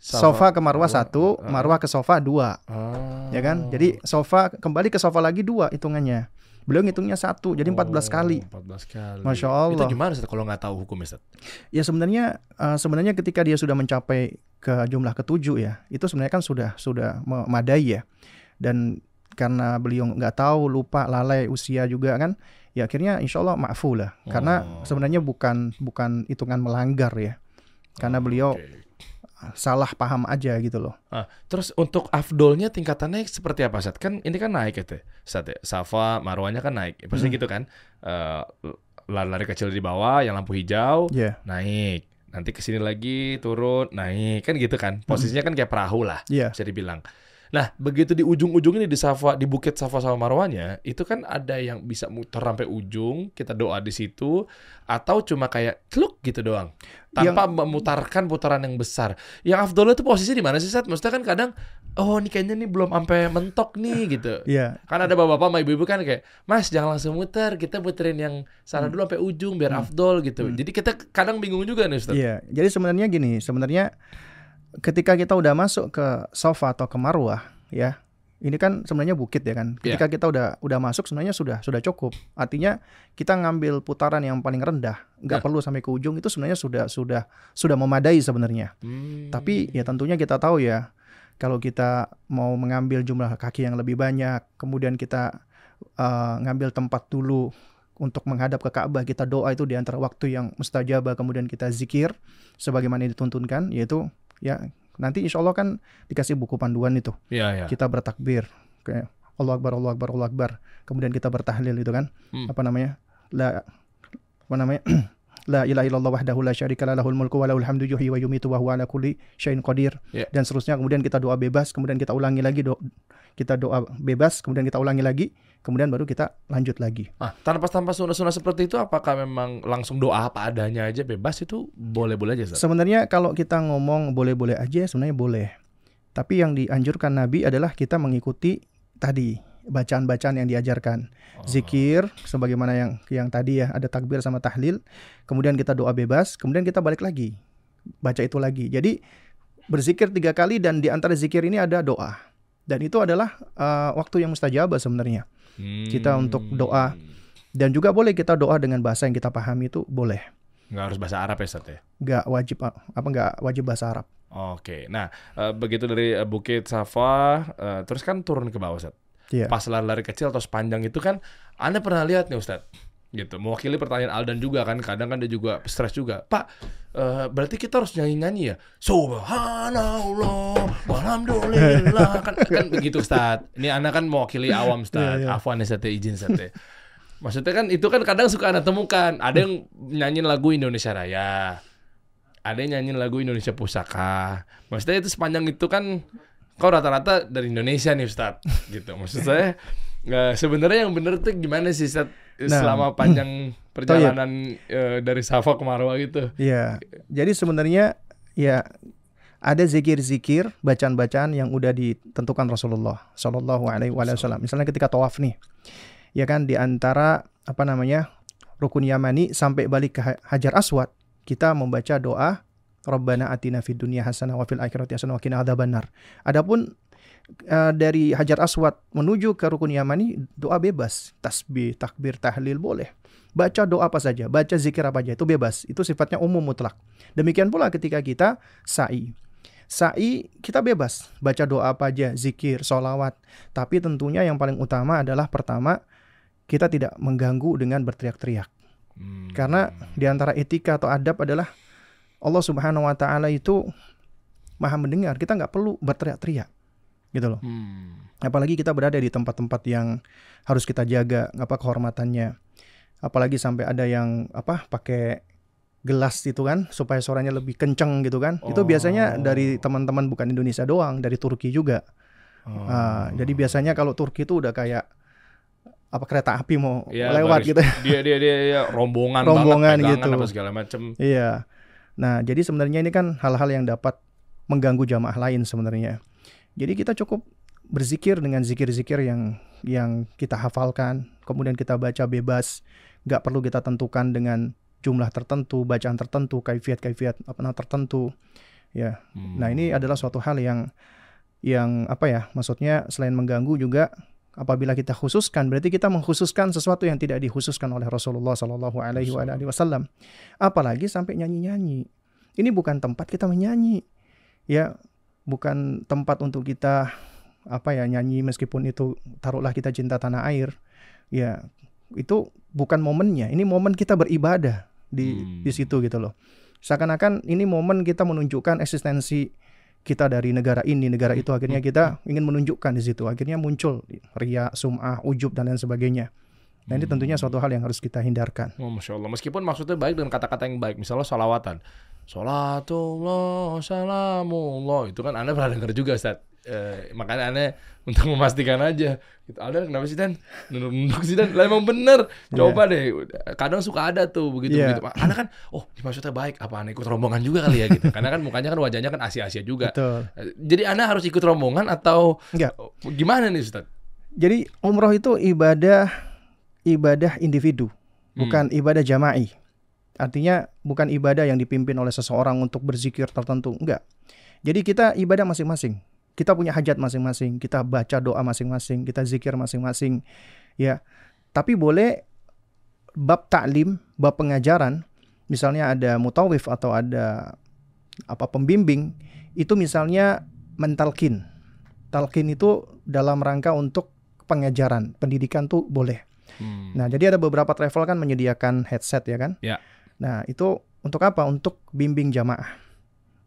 Sofa ke marwah satu, Ah. marwah ke sofa dua. Ah. ya kan? Jadi sofa kembali ke sofa lagi dua hitungannya. Beliau ngitungnya satu, jadi 14 kali. Oh, 14 kali. Masya Itu Allah. gimana Ustaz kalau nggak tahu hukumnya Ustaz? Ya sebenarnya eh, sebenarnya ketika dia sudah mencapai ke jumlah ketujuh ya, itu sebenarnya kan sudah sudah memadai ya. Dan karena beliau nggak tahu, lupa, lalai usia juga kan, ya akhirnya insya Allah maafu lah. Karena Oh. sebenarnya bukan bukan hitungan melanggar ya. Karena beliau Oke. Salah paham aja gitu loh. Ah, terus untuk afdolnya tingkatannya seperti apa Sat? Kan ini kan naik ya Teh. Sat ya. Safa, Marwahnya kan naik. Ya, pasti Hmm. gitu kan. Eh, lari-lari kecil di bawah yang lampu hijau Ya, naik. Nanti ke sini lagi turun, naik. Kan gitu kan. Posisinya kan kayak perahu lah iya. bisa dibilang. Nah, begitu di ujung-ujung ini di Safa, di Bukit Safa sama Marwahnya, itu kan ada yang bisa muter sampai ujung, kita doa di situ, atau cuma kayak kluk gitu doang, tanpa memutarkan putaran yang besar. Yang afdol itu posisi di mana sih, Sat? Maksudnya kan kadang, oh ini kayaknya nih belum sampai mentok nih gitu. Iya, Kan ada bapak-bapak sama ibu-ibu kan kayak, Mas jangan langsung muter, kita puterin yang salah dulu sampai ujung biar afdol gitu. Jadi kita kadang bingung juga nih Ustaz. Iya, jadi sebenarnya gini, sebenarnya ketika kita udah masuk ke sofa atau ke marwah, ya, ini kan sebenarnya bukit ya kan. Iya. Ketika kita udah udah masuk sebenarnya sudah sudah cukup. Artinya kita ngambil putaran yang paling rendah, nggak Nah. perlu sampai ke ujung itu sebenarnya sudah sudah sudah memadai sebenarnya. Hmm. Tapi ya tentunya kita tahu ya, kalau kita mau mengambil jumlah kaki yang lebih banyak, kemudian kita uh, ngambil tempat dulu untuk menghadap ke Ka'bah, kita doa itu di antara waktu yang mustajabah, kemudian kita zikir sebagaimana dituntunkan, yaitu ya nanti insya Allah kan dikasih buku panduan itu, Iya, iya. kita bertakbir, kayak Allah Akbar, Allah Akbar, Allah Akbar, kemudian kita bertahlil itu kan, Hmm. apa namanya, la apa namanya, La ilaha illallah wahdahu la syarika lah lahul mulku wa lahul hamdu yuhyi wa yumitu wa huwa ala kulli syai'in qadir. Ya. Dan seterusnya kemudian kita doa bebas, kemudian kita ulangi lagi do kita doa bebas, kemudian kita ulangi lagi, kemudian baru kita lanjut lagi. Ah, tanpa tanpa sunnah-sunnah seperti itu apakah memang langsung doa apa adanya aja bebas itu boleh-boleh aja Ustaz? Sebenarnya kalau kita ngomong boleh-boleh aja sebenarnya boleh. Tapi yang dianjurkan Nabi adalah kita mengikuti tadi bacaan-bacaan yang diajarkan. Oh. Zikir sebagaimana yang yang tadi ya ada takbir sama tahlil, kemudian kita doa bebas, kemudian kita balik lagi baca itu lagi. Jadi berzikir tiga kali dan di antara zikir ini ada doa. Dan itu adalah uh, waktu yang mustajabah sebenarnya. Kita untuk doa. Dan juga boleh kita doa dengan bahasa yang kita pahami itu boleh. Nggak harus bahasa Arab ya Ustaz ya? Nggak wajib apa nggak wajib bahasa Arab. Oke, nah eh, begitu dari eh, Bukit Safa, eh, terus kan turun ke bawah Ustaz. Iya. Pas lari-lari kecil atau sepanjang itu kan, Anda pernah lihat nih Ustaz, gitu. Mewakili pertanyaan Aldan juga kan, kadang kan dia juga stres juga. Pak, eh, berarti kita harus nyanyi-nyanyi ya? Subhanallah, walhamdulillah. kan, kan begitu Ustaz. Ini Anda kan mewakili awam Ustaz. Iya, iya. Afwan Ustaz, ya, izin Ustaz ya. Maksudnya kan itu kan kadang suka Anda temukan. Ada yang nyanyiin lagu Indonesia Raya. Ada yang nyanyiin lagu Indonesia Pusaka. Maksudnya itu sepanjang itu kan kau rata-rata dari Indonesia nih Ustaz. Gitu. Maksud saya Nggak, sebenarnya yang bener tuh gimana sih Ustaz? Nah, selama panjang perjalanan eh, dari Safa ke Marwah gitu? Iya. Jadi sebenarnya ya ada zikir-zikir, bacaan-bacaan yang udah ditentukan Rasulullah Shallallahu Alaihi Wasallam. Misalnya ketika tawaf nih, ya kan di antara apa namanya rukun Yamani sampai balik ke Ha- Hajar Aswad, kita membaca doa Rabbana atina fid dunya hasanah wa fil akhirati hasanah wa qina adzabannar. Adapun eh, dari Hajar Aswad menuju ke rukun Yamani doa bebas, tasbih, takbir, tahlil boleh. Baca doa apa saja, baca zikir apa aja itu bebas. Itu sifatnya umum mutlak. Demikian pula ketika kita sa'i. Sa'i kita bebas, baca doa apa aja, zikir, solawat. Tapi tentunya yang paling utama adalah pertama kita tidak mengganggu dengan berteriak-teriak. Hmm. Karena di antara etika atau adab adalah Allah Subhanahu wa taala itu Maha mendengar. Kita nggak perlu berteriak-teriak. Gitu loh. Hmm. Apalagi kita berada di tempat-tempat yang harus kita jaga apa kehormatannya. Apalagi sampai ada yang apa pakai gelas itu kan supaya suaranya lebih kenceng gitu kan. Itu biasanya Oh. dari teman-teman bukan Indonesia doang, dari Turki juga. Oh. Ah, jadi biasanya kalau Turki itu udah kayak apa kereta api mau Ya, lewat baris- gitu. Dia dia dia, dia rombongan, Rombongan banget, gitu. apa segala macem. Iya. Nah, jadi sebenarnya ini kan hal-hal yang dapat mengganggu jamaah lain sebenarnya. Jadi kita cukup berzikir dengan zikir-zikir yang yang kita hafalkan, kemudian kita baca bebas, nggak perlu kita tentukan dengan jumlah tertentu, bacaan tertentu, kaifiat-kaifiat apa namanya tertentu. Ya. Hmm. Nah, ini adalah suatu hal yang yang apa ya? Maksudnya selain mengganggu juga apabila kita khususkan berarti kita mengkhususkan sesuatu yang tidak dikhususkan oleh Rasulullah Shallallahu alaihi wasallam. Apalagi sampai nyanyi-nyanyi. Ini bukan tempat kita menyanyi. Ya, bukan tempat untuk kita apa ya nyanyi meskipun itu taruhlah kita cinta tanah air. Ya, itu bukan momennya. Ini momen kita beribadah di Hmm. di situ gitu loh. Seakan-akan ini momen kita menunjukkan eksistensi kita dari negara ini, negara itu akhirnya kita ingin menunjukkan di situ. Akhirnya muncul ria, sum'ah, ujub dan lain sebagainya. Nah, ini tentunya suatu hal yang harus kita hindarkan. Oh, Masya Allah. Meskipun maksudnya baik dengan kata-kata yang baik. Misalnya salawatan. Salatullah, salamullah. Itu kan Anda pernah dengar juga, Ustaz. Eh, makanya Anda untuk memastikan aja. Gitu. Anda kenapa sih, Dan? Nunduk sih, Dan. Lah emang bener. Coba deh. Kadang suka ada tuh begitu. Iya. begitu. Anda kan, oh ini maksudnya baik. Apa Anda ikut rombongan juga kali ya gitu. Karena kan mukanya kan wajahnya kan Asia-Asia juga. Betul. Eh, Jadi Anda harus ikut rombongan atau Enggak. gimana nih, Ustaz? Jadi umroh itu ibadah ibadah individu, bukan ibadah jama'i. Artinya bukan ibadah yang dipimpin oleh seseorang untuk berzikir tertentu, enggak. Jadi kita ibadah masing-masing. Kita punya hajat masing-masing, kita baca doa masing-masing, kita zikir masing-masing. Ya. Tapi boleh bab taklim, bab pengajaran, misalnya ada mutawif atau ada apa pembimbing, itu misalnya mentalkin. Talkin itu dalam rangka untuk pengajaran, pendidikan tuh boleh. Hmm. Nah, jadi ada beberapa travel kan menyediakan headset ya kan? Ya. Nah, itu untuk apa? Untuk bimbing jamaah.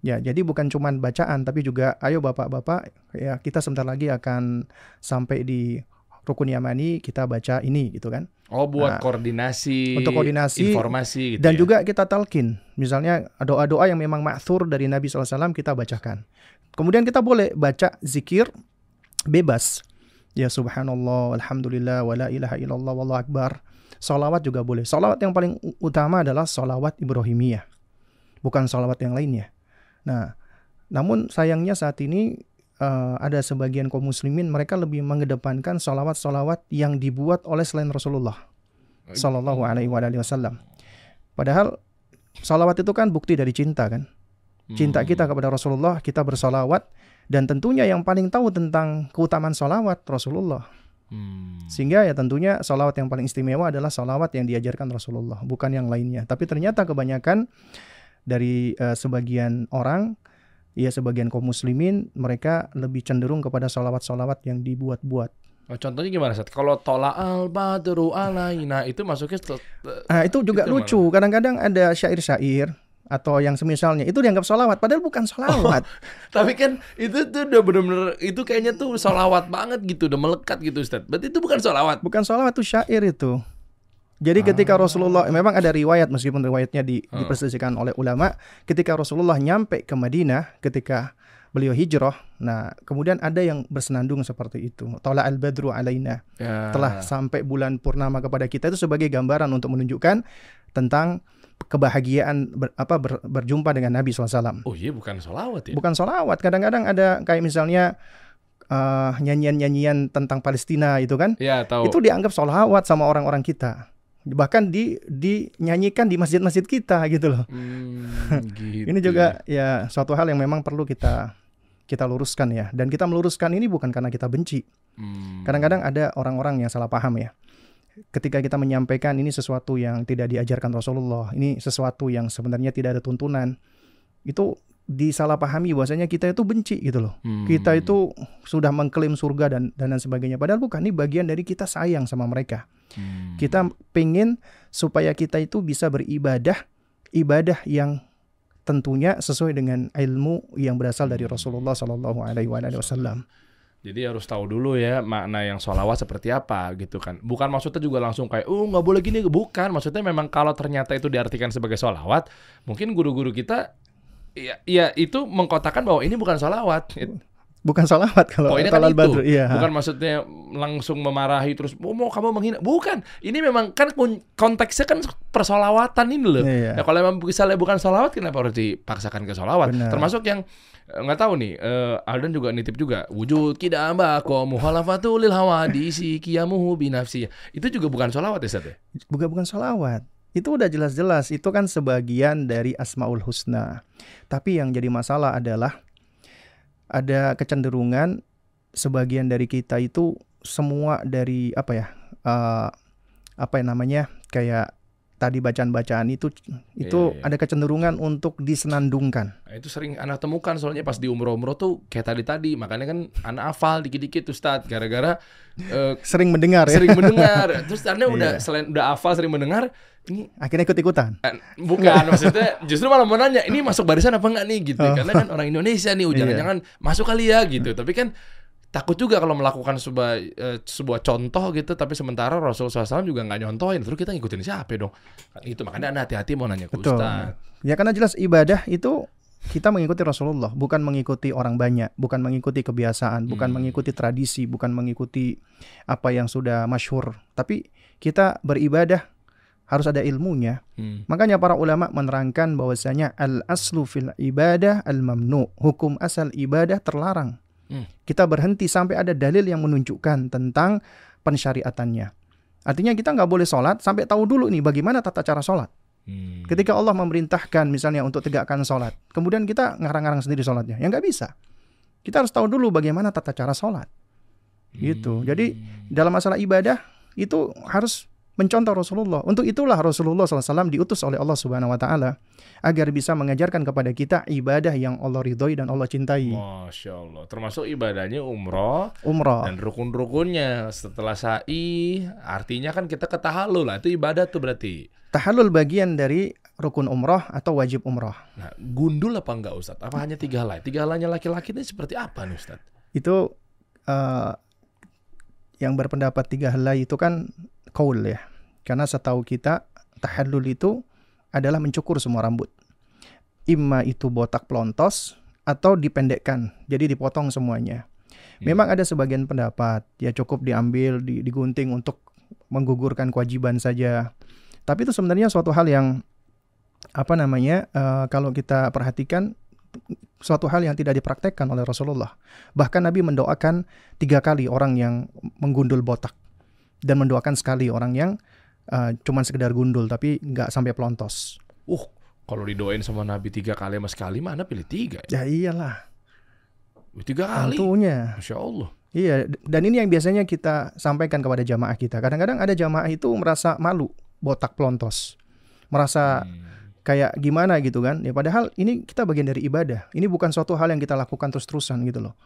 Ya, jadi bukan cuman bacaan tapi juga ayo Bapak-bapak ya kita sebentar lagi akan sampai di rukun Yamani kita baca ini gitu kan. Oh, buat Nah, koordinasi, untuk koordinasi informasi gitu Dan ya? juga kita talkin. Misalnya doa-doa yang memang ma'thur dari Nabi SAW kita bacakan. Kemudian kita boleh baca zikir bebas. Ya subhanallah, alhamdulillah, wa la ilaha illallah, wallahu akbar. Salawat juga boleh. Salawat yang paling utama adalah salawat Ibrahimiyah. Bukan salawat yang lainnya. Nah, namun sayangnya saat ini eh, ada sebagian kaum muslimin mereka lebih mengedepankan salawat-salawat yang dibuat oleh selain Rasulullah. Sallallahu alaihi wasallam. Padahal salawat itu kan bukti dari cinta kan. Cinta Hmm. kita kepada Rasulullah, kita bersalawat dan tentunya yang paling tahu tentang keutamaan salawat Rasulullah. Hmm. Sehingga ya tentunya salawat yang paling istimewa adalah salawat yang diajarkan Rasulullah, bukan yang lainnya. Tapi ternyata kebanyakan dari eh, sebagian orang, ya sebagian kaum muslimin, mereka lebih cenderung kepada salawat-salawat yang dibuat-buat. Oh, contohnya gimana, Sat? Kalau tola al badru alaina itu masuknya Nah, itu juga Itu lucu. Kadang-kadang ada syair-syair atau yang semisalnya itu dianggap salawat, padahal bukan salawat. Tapi kan itu tuh udah bener-bener itu kayaknya tuh solawat banget gitu, udah melekat gitu Ustaz. Berarti itu bukan solawat. Bukan salawat itu syair itu. Jadi ketika Ah. Rasulullah memang ada riwayat meskipun riwayatnya di, Ah. diperselisihkan oleh ulama, ketika Rasulullah nyampe ke Madinah ketika beliau hijrah, nah kemudian ada yang bersenandung seperti itu. Tala al badru alaina. Ya. Telah sampai bulan purnama kepada kita itu sebagai gambaran untuk menunjukkan tentang kebahagiaan ber- apa ber- berjumpa dengan Nabi SAW. Oh iya bukan solawat ya? Bukan solawat, kadang-kadang ada kayak misalnya eh, nyanyian-nyanyian tentang Palestina itu kan, Ya tahu. itu dianggap solawat sama orang-orang kita. Bahkan di dinyanyikan di masjid-masjid kita gitu loh. Hmm, gitu Ini juga ya suatu hal yang memang perlu kita kita luruskan ya. Dan kita meluruskan ini bukan karena kita benci. Hmm. Kadang-kadang ada orang-orang yang salah paham ya. Ketika kita menyampaikan ini sesuatu yang tidak diajarkan Rasulullah, ini sesuatu yang sebenarnya tidak ada tuntunan, itu disalahpahami bahwasanya kita itu benci gitu loh. Hmm. Kita itu sudah mengklaim surga dan dan lain sebagainya. Padahal bukan ini bagian dari kita sayang sama mereka. Hmm. Kita pengen supaya kita itu bisa beribadah ibadah yang tentunya sesuai dengan ilmu yang berasal dari Rasulullah Shallallahu Alaihi Wasallam. Jadi harus tahu dulu ya makna yang sholawat seperti apa gitu kan. Bukan maksudnya juga langsung kayak, oh nggak boleh gini. Bukan, maksudnya memang kalau ternyata itu diartikan sebagai sholawat, mungkin guru-guru kita ya, ya itu mengkotakan bahwa ini bukan sholawat. Bukan salawat kalau Oh ini kan itu, Badr, iya. bukan maksudnya langsung memarahi terus oh, mau kamu menghina, bukan. Ini memang kan konteksnya kan persolawatan ini loh. Iya. Ya kalau memang misalnya bukan solawat, kenapa harus dipaksakan ke solawat? Benar. Termasuk yang nggak tahu nih, eh, Aldan juga nitip juga wujud kida mbako muhalafatul lil hawadisi kiyamuhu binafsi. Itu juga bukan solawat ya Ustaz ya? bukan bukan salawat. Itu udah jelas-jelas itu kan sebagian dari Asmaul Husna. Tapi yang jadi masalah adalah ada kecenderungan sebagian dari kita itu semua dari apa ya? eh, apa yang namanya? kayak tadi bacaan-bacaan itu itu Iya, iya. ada kecenderungan untuk disenandungkan. Nah, itu sering anak temukan soalnya pas di umroh-umroh tuh kayak tadi-tadi. Makanya kan anak hafal dikit-dikit Ustaz gara-gara eh, Sering mendengar ya. sering mendengar. Terus Anda udah Iya. selain udah hafal sering mendengar, ini Akhirnya ikut-ikutan. eh, bukan maksudnya justru malah mau nanya ini masuk barisan apa enggak nih gitu. Oh. Karena kan orang Indonesia nih, Iya. jangan-jangan masuk kali ya gitu. Tapi kan takut juga kalau melakukan sebuah eh, sebuah contoh gitu tapi sementara Rasulullah SAW juga nggak nyontohin terus kita ngikutin siapa dong itu makanya anda hati-hati mau nanya ke Betul. Ustaz Ya karena jelas ibadah itu kita mengikuti Rasulullah, bukan mengikuti orang banyak, bukan mengikuti kebiasaan, bukan Hmm. mengikuti tradisi, bukan mengikuti apa yang sudah masyhur. Tapi kita beribadah harus ada ilmunya. Hmm. Makanya para ulama menerangkan bahwasanya al aslu fil ibadah al mamnu. Hukum asal ibadah terlarang. Hmm. Kita berhenti sampai ada dalil yang menunjukkan tentang pensyariatannya. Artinya kita nggak boleh sholat sampai tahu dulu nih bagaimana tata cara sholat. Hmm. Ketika Allah memerintahkan misalnya untuk tegakkan sholat, kemudian kita ngarang-ngarang sendiri sholatnya, ya nggak bisa. Kita harus tahu dulu bagaimana tata cara sholat. Gitu. Jadi dalam masalah ibadah itu harus mencontoh Rasulullah. Untuk itulah Rasulullah SAW diutus oleh Allah Subhanahu Wa Taala agar bisa mengajarkan kepada kita ibadah yang Allah ridhoi dan Allah cintai. Masya Allah termasuk ibadahnya umroh Umrah. dan rukun-rukunnya setelah sa'i artinya kan kita ke tahallul lah itu ibadah tuh berarti Tahallul bagian dari rukun umrah atau wajib umrah. nah gundul apa enggak Ustadz apa hanya tiga helai tiga helainya laki-laki ini seperti apa nih Ustadz Itu eh, yang berpendapat tiga helai itu kan kaul ya. Karena setahu kita tahallul itu adalah mencukur semua rambut. Imma itu botak pelontos atau dipendekkan, jadi dipotong semuanya. Hmm. Memang ada sebagian pendapat ya cukup diambil, di- digunting untuk menggugurkan kewajiban saja. Tapi itu sebenarnya suatu hal yang apa namanya eh, kalau kita perhatikan suatu hal yang tidak dipraktekkan oleh Rasulullah. Bahkan Nabi mendoakan tiga kali orang yang menggundul botak dan mendoakan sekali orang yang eh, cuman sekedar gundul tapi nggak sampai pelontos. uh kalau didoain sama Nabi tiga kali sama sekali mana pilih tiga ya? Ya iyalah, tiga kali tentunya. Masya Allah Iya, dan ini yang biasanya kita sampaikan kepada jamaah kita. Kadang-kadang ada jamaah itu merasa malu botak pelontos. Merasa Hmm. kayak gimana gitu kan. Ya padahal ini kita bagian dari ibadah. Ini bukan suatu hal yang kita lakukan terus-terusan gitu loh.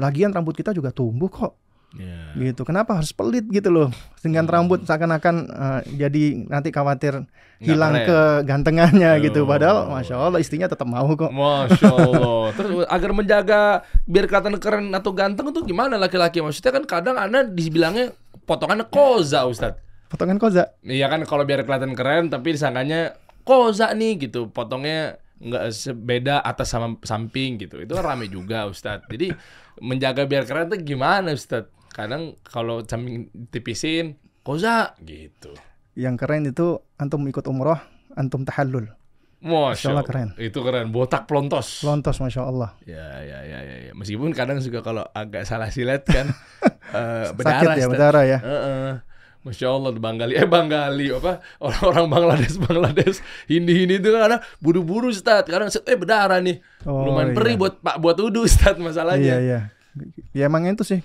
Lagian rambut kita juga tumbuh kok Ya. gitu. Kenapa harus pelit gitu loh? Dengan Hmm. rambut seakan-akan eh, jadi nanti khawatir Nggak hilang keren. kegantengannya gitu. Oh. Padahal masya Allah istrinya tetap mau kok. Masya Allah. Terus agar menjaga biar kelihatan keren atau ganteng itu gimana laki-laki? Maksudnya kan kadang anda dibilangnya potongannya koza Ustaz. Potongan koza. Iya kan kalau biar kelihatan keren tapi disangkanya koza nih gitu. Potongnya nggak sebeda atas sama samping gitu. Itu kan rame juga Ustadz. Jadi menjaga biar keren tuh gimana Ustadz? Kadang kalau samping tipisin koza gitu. Yang keren itu antum ikut umroh, antum tahallul. Masya Allah Allah keren. Itu keren. Botak pelontos. Lontos masya Allah. Ya, ya, ya, ya, ya. Meskipun kadang juga kalau agak salah silet kan eh, Sakit berdarah. ya Ustadz. berdarah ya. Heeh. Masya Allah Bang Gali Eh Bang Gali apa Orang-orang Bangladesh Bangladesh Hindi Hindi itu kan Buru-buru Ustaz Kadang set, eh berdarah nih Oh, Lumayan iya. perih buat Pak buat wudhu Ustaz Iya masalahnya iya. Ya emang itu sih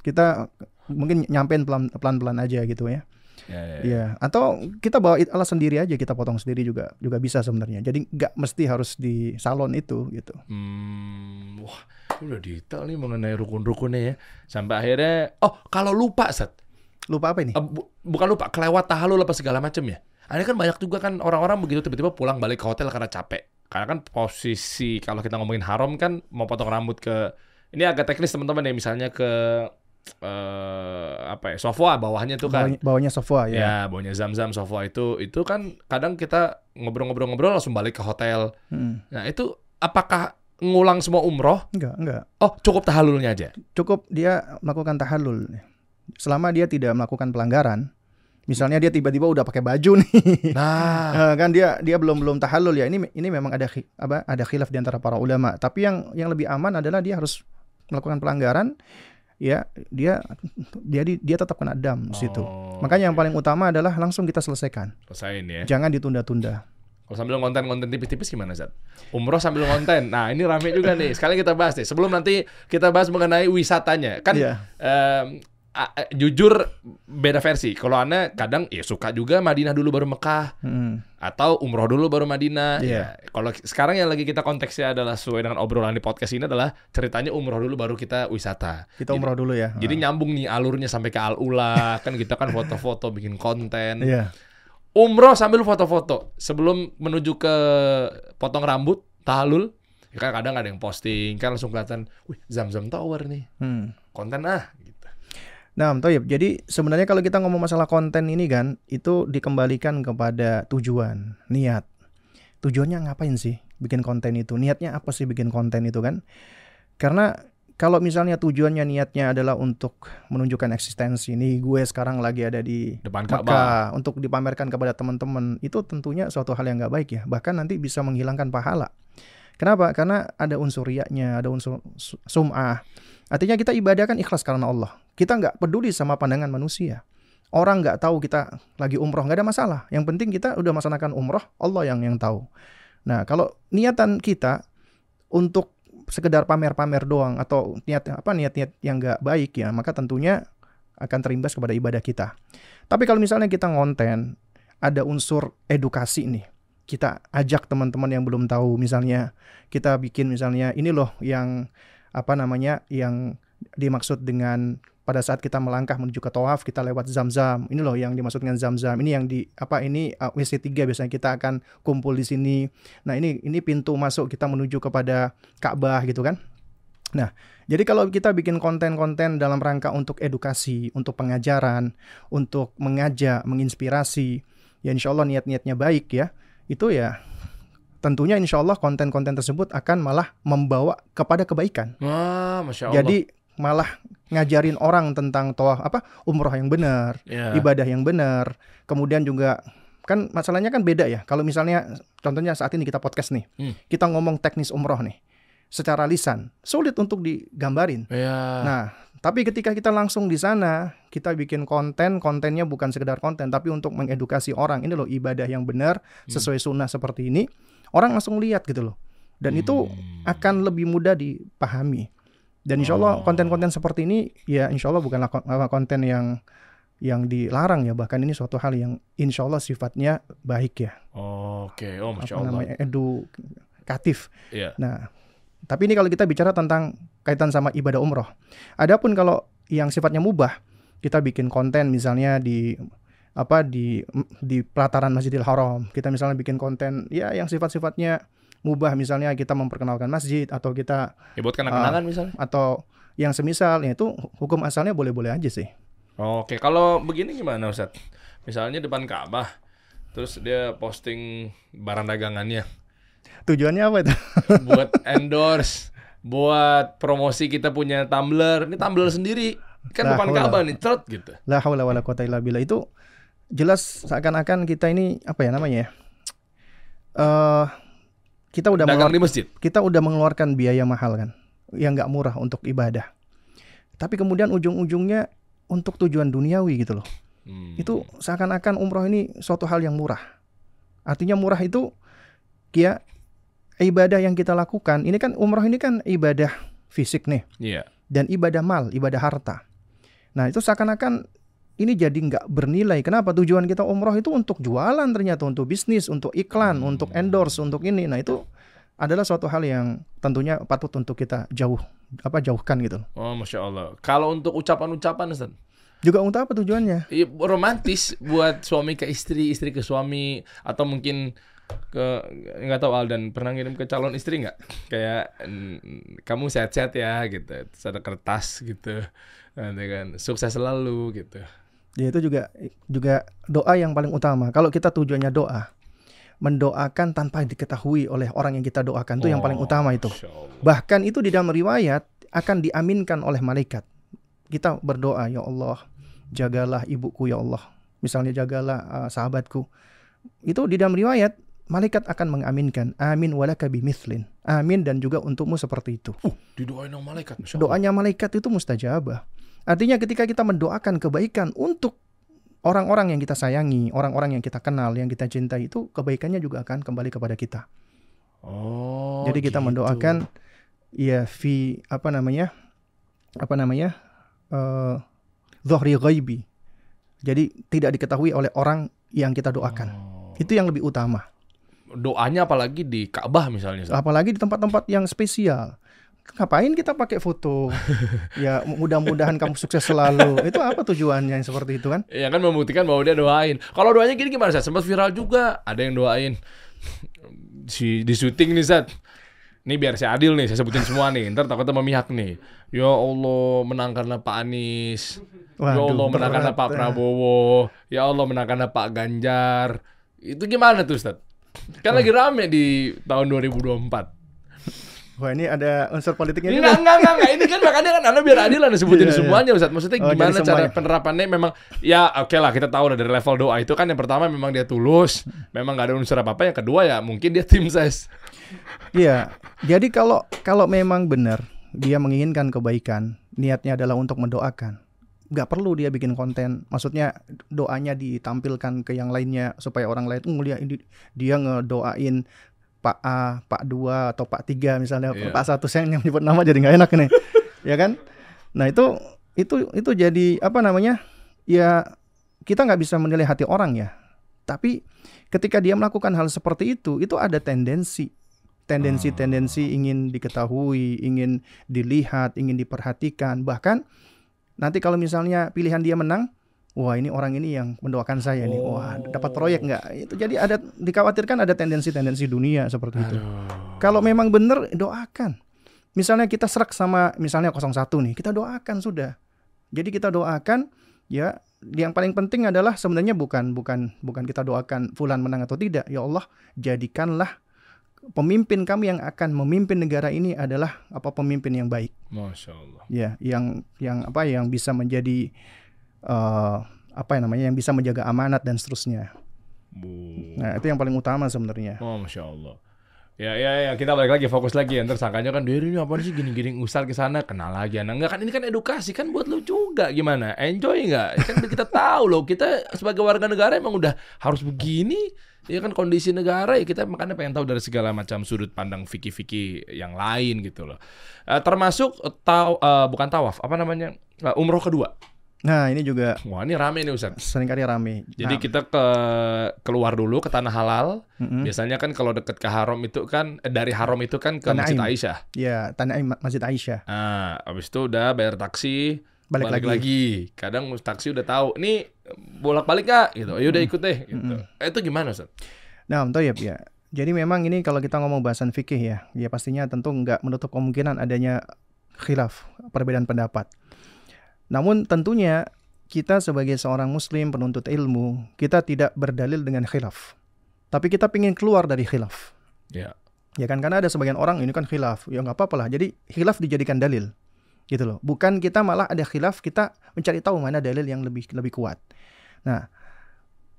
kita mungkin nyampein pelan pelan aja gitu ya. Ya, ya, ya. Iya. Atau kita bawa alas sendiri aja kita potong sendiri juga juga bisa sebenarnya. Jadi nggak mesti harus di salon itu gitu. Hmm, Wah udah detail nih mengenai rukun-rukunnya ya Sampai akhirnya Oh kalau lupa Ustaz Lupa apa ini? Eh, bu- Bukan lupa Kelewat tahalul apa segala macem ya Ada kan banyak juga kan orang-orang begitu tiba-tiba pulang balik ke hotel karena capek Karena kan posisi kalau kita ngomongin haram kan mau potong rambut ke ini agak teknis teman-teman ya misalnya ke eh apa ya sofa bawahnya tuh kan bawanya sofa ya ya. bawahnya zam-zam sofa itu itu kan kadang kita ngobrol-ngobrol-ngobrol langsung balik ke hotel Hmm. nah itu apakah ngulang semua umroh Enggak, enggak. oh cukup tahalulnya aja Cukup dia melakukan tahallul. Selama dia tidak melakukan pelanggaran, misalnya dia tiba-tiba udah pakai baju nih. nah Eh, kan dia dia belum belum tahallul ya. Ini ini memang ada apa ada khilaf di antara para ulama. Tapi yang yang lebih aman adalah dia harus melakukan pelanggaran ya dia dia di- dia tetap kena dam di situ. Oh, Makanya yang oke. paling utama adalah langsung kita selesaikan. Selesain ya Jangan ditunda-tunda. Kalau sambil konten-konten tipis-tipis gimana, Zat? Umroh sambil konten. Nah, ini rame juga nih. Sekali kita bahas deh. Sebelum nanti kita bahas mengenai wisatanya. Kan Iya. em, a- jujur beda versi. Kalau Anda kadang ya suka juga Madinah dulu baru Mekah Hmm. atau umroh dulu baru Madinah. Iya. Ya, kalau sekarang yang lagi kita konteksnya adalah sesuai dengan obrolan di podcast ini adalah ceritanya umroh dulu baru kita wisata. Kita umroh dulu ya. Jadi nyambung nih alurnya sampai ke Al Ula. kan kita kan foto-foto bikin konten. Iya. Umroh sambil foto-foto sebelum menuju ke potong rambut, tahalul. Ya kan kadang ada yang posting kan langsung kelihatan, wih Zam-Zam Tower nih, Hmm. konten ah. Nah, Toyib, jadi sebenarnya kalau kita ngomong masalah konten ini kan, itu dikembalikan kepada tujuan, niat. Tujuannya ngapain sih bikin konten itu? Niatnya apa sih bikin konten itu kan? Karena kalau misalnya tujuannya niatnya adalah untuk menunjukkan eksistensi, nih gue sekarang lagi ada di Depan Ka'bah. Untuk dipamerkan kepada teman-teman, itu tentunya suatu hal yang nggak baik ya. Bahkan nanti bisa menghilangkan pahala. Kenapa? Karena ada unsur riaknya, ada unsur su- sum'ah. Artinya kita ibadah kan ikhlas karena Allah. Kita nggak peduli sama pandangan manusia. Orang nggak tahu kita lagi umroh nggak ada masalah. Yang penting kita udah melaksanakan umroh, Allah yang yang tahu. Nah kalau niatan kita untuk sekedar pamer-pamer doang atau niat apa niat-niat yang nggak baik ya, maka tentunya akan terimbas kepada ibadah kita. Tapi kalau misalnya kita ngonten, ada unsur edukasi nih. Kita ajak teman-teman yang belum tahu, misalnya kita bikin misalnya ini loh yang apa namanya yang dimaksud dengan pada saat kita melangkah menuju ke tawaf kita lewat zam-zam. Ini loh yang dimaksud dengan zam-zam. Ini yang di apa ini uh, WC 3 biasanya kita akan kumpul di sini. Nah ini ini pintu masuk kita menuju kepada Ka'bah gitu kan. Nah jadi kalau kita bikin konten-konten dalam rangka untuk edukasi untuk pengajaran untuk mengajak menginspirasi ya insya Allah niat-niatnya baik ya itu ya tentunya insya Allah konten-konten tersebut akan malah membawa kepada kebaikan. Wah, masya Allah. jadi malah ngajarin orang tentang toah apa umroh yang benar, Ya. ibadah yang benar. Kemudian juga kan masalahnya kan beda ya. Kalau misalnya contohnya saat ini kita podcast nih, Hmm. kita ngomong teknis umroh nih, secara lisan sulit untuk digambarin. Ya. Nah, tapi ketika kita langsung di sana, kita bikin konten, kontennya bukan sekedar konten, tapi untuk mengedukasi orang. Ini loh ibadah yang benar sesuai sunnah seperti ini, orang langsung lihat gitu loh. Dan itu Hmm. akan lebih mudah dipahami. Dan insya Allah Oh. konten-konten seperti ini ya insya Allah bukanlah konten yang yang dilarang ya bahkan ini suatu hal yang insya Allah sifatnya baik ya Oke, oh masya apa Allah. namanya edukatif. Iya. Nah tapi ini kalau kita bicara tentang kaitan sama ibadah umroh. Adapun kalau yang sifatnya mubah kita bikin konten misalnya di apa di di pelataran Masjidil Haram kita misalnya bikin konten ya yang sifat-sifatnya mubah misalnya kita memperkenalkan masjid atau kita Ya buat kenang-kenangan misalnya. atau yang semisal ya itu hukum asalnya boleh-boleh aja sih. Oke, kalau begini gimana Ustaz? misalnya depan Ka'bah, terus dia posting barang dagangannya Tujuannya apa itu? buat endorse, buat promosi kita punya tumbler. Ini tumbler sendiri, kan depan. Ka'bah nih, trot gitu. La haula wala quwata illa billah itu jelas seakan-akan kita ini apa ya namanya ya? Eh kita udah Dagang di masjid. kita udah mengeluarkan biaya mahal kan, yang nggak murah untuk ibadah. Tapi kemudian ujung-ujungnya untuk tujuan duniawi gitu loh. Hmm. Itu seakan-akan umroh ini suatu hal yang murah. Artinya murah itu ya ibadah yang kita lakukan. Ini kan umroh ini kan ibadah fisik nih Iya. dan ibadah mal, ibadah harta. Nah itu seakan-akan ini jadi nggak bernilai. Kenapa? Tujuan kita umroh itu untuk jualan ternyata, untuk bisnis, untuk iklan, Hmm. untuk endorse, untuk ini. Nah itu adalah suatu hal yang tentunya patut untuk kita jauh apa jauhkan gitu. Oh, masya Allah. Kalau untuk ucapan-ucapan, Ustaz, Juga untuk apa tujuannya? Iya, romantis buat suami ke istri, istri ke suami, atau mungkin ke nggak tahu Aldan pernah ngirim ke calon istri nggak? Kayak kamu sehat-sehat ya gitu, Terus ada kertas gitu, nanti kan sukses selalu gitu. Ya itu juga juga doa yang paling utama. Kalau kita tujuannya doa, mendoakan tanpa diketahui oleh orang yang kita doakan itu yang paling Oh, utama itu. Bahkan itu di dalam riwayat akan diaminkan oleh malaikat. Kita berdoa, ya Allah, jagalah ibuku ya Allah. Misalnya jagalah uh, sahabatku. Itu di dalam riwayat malaikat akan mengaminkan. Amin walaka bimithlin. Amin dan juga untukmu seperti itu. Uh, didoain sama malaikat, masya Allah. Doanya malaikat itu mustajabah. Artinya ketika kita mendoakan kebaikan untuk orang-orang yang kita sayangi, orang-orang yang kita kenal, yang kita cintai itu kebaikannya juga akan kembali kepada kita. Oh. Jadi kita gitu. mendoakan ya fi apa namanya? Apa namanya? eh dhahri ghaibi. Jadi tidak diketahui oleh orang yang kita doakan. Oh. Itu yang lebih utama. Doanya apalagi di Ka'bah misalnya. Apalagi di tempat-tempat yang spesial. Ngapain kita pakai foto? ya mudah-mudahan kamu sukses selalu. Itu apa tujuannya yang seperti itu kan? Ya kan membuktikan bahwa dia doain. Kalau doanya gini gimana Sat? Sempat viral juga. Ada yang doain si di syuting nih Sat. Ini biar saya adil nih, saya sebutin semua nih. Ntar takutnya memihak nih. Ya Allah, menangkanlah Pak Anies. ya Waduh, Allah, menangkanlah. Pak Prabowo. Ya Allah, menangkanlah Pak Ganjar. Itu gimana tuh Ustaz? Kan lagi rame di tahun 2024. Wah ini ada unsur politiknya Ini juga. enggak, enggak, enggak. Ini kan makanya kan Anda biar adil Anda sebutin Iya, iya. semuanya Ustaz. Maksudnya Oh, gimana cara semuanya. penerapannya memang ya oke lah kita tahu lah dari level doa itu kan yang pertama memang dia tulus, memang nggak ada unsur apa-apa. Yang kedua ya mungkin dia tim size. Iya. Jadi kalau kalau memang benar dia menginginkan kebaikan, niatnya adalah untuk mendoakan. Nggak perlu dia bikin konten. Maksudnya doanya ditampilkan ke yang lainnya supaya orang lain "Oh, lihat ini dia ngedoain Pak A, Pak 2 atau Pak 3 misalnya Iya. Pak satu saya yang nyebut nama jadi nggak enak nih. ya kan? Nah, itu itu itu jadi apa namanya? Ya kita nggak bisa menilai hati orang ya. Tapi ketika dia melakukan hal seperti itu, itu ada tendensi tendensi-tendensi ingin diketahui, ingin dilihat, ingin diperhatikan. Bahkan nanti kalau misalnya pilihan dia menang, wah ini orang ini yang mendoakan saya nih, wah dapat proyek nggak? Itu jadi ada dikhawatirkan ada tendensi-tendensi dunia seperti itu. Kalau memang benar doakan. Misalnya kita serak sama misalnya 01 nih, kita doakan sudah. Jadi kita doakan ya yang paling penting adalah sebenarnya bukan bukan bukan kita doakan fulan menang atau tidak. Ya Allah, jadikanlah pemimpin kami yang akan memimpin negara ini adalah apa pemimpin yang baik. Masya Allah. Ya, yang yang apa yang bisa menjadi eh, apa yang namanya yang bisa menjaga amanat dan seterusnya. Bu. Nah, itu yang paling utama sebenarnya. Oh, masya Allah. Ya, ya, ya, kita balik lagi fokus lagi. Ntar sangkanya kan dia ini apa sih gini-gini usar ke sana kenal lagi. Nah, enggak kan ini kan edukasi kan buat lu juga gimana? Enjoy nggak? Kan kita tahu loh kita sebagai warga negara emang udah harus begini. Ya kan kondisi negara ya kita makanya pengen tahu dari segala macam sudut pandang fikih-fikih yang lain gitu loh. Eh, termasuk eh, taw, eh, bukan tawaf, apa namanya? Umroh kedua. Nah, ini juga Wah, ini rame nih Ustaz. sering kali rame. Jadi Nah, kita ke keluar dulu ke tanah halal. mm-mm. Biasanya kan kalau deket ke haram itu kan eh, dari haram itu kan ke Tanah Masjid Ain. Aisyah. ya Tanah Ain, Masjid Aisyah. Nah, habis itu udah bayar taksi, Balik, lagi. lagi. Kadang taksi udah tahu, nih bolak-balik kak, gitu. Ya udah ikut deh, gitu. Eh, itu gimana, Ustaz? Nah, Om Toyib ya. Jadi memang ini kalau kita ngomong bahasan fikih ya, ya pastinya tentu nggak menutup kemungkinan adanya khilaf, perbedaan pendapat. Namun tentunya kita sebagai seorang muslim penuntut ilmu, kita tidak berdalil dengan khilaf. Tapi kita ingin keluar dari khilaf. Ya. Ya kan karena ada sebagian orang ini kan khilaf. Ya nggak apa-apa lah. Jadi khilaf dijadikan dalil. Gitu loh. Bukan kita malah ada khilaf, kita mencari tahu mana dalil yang lebih lebih kuat. Nah,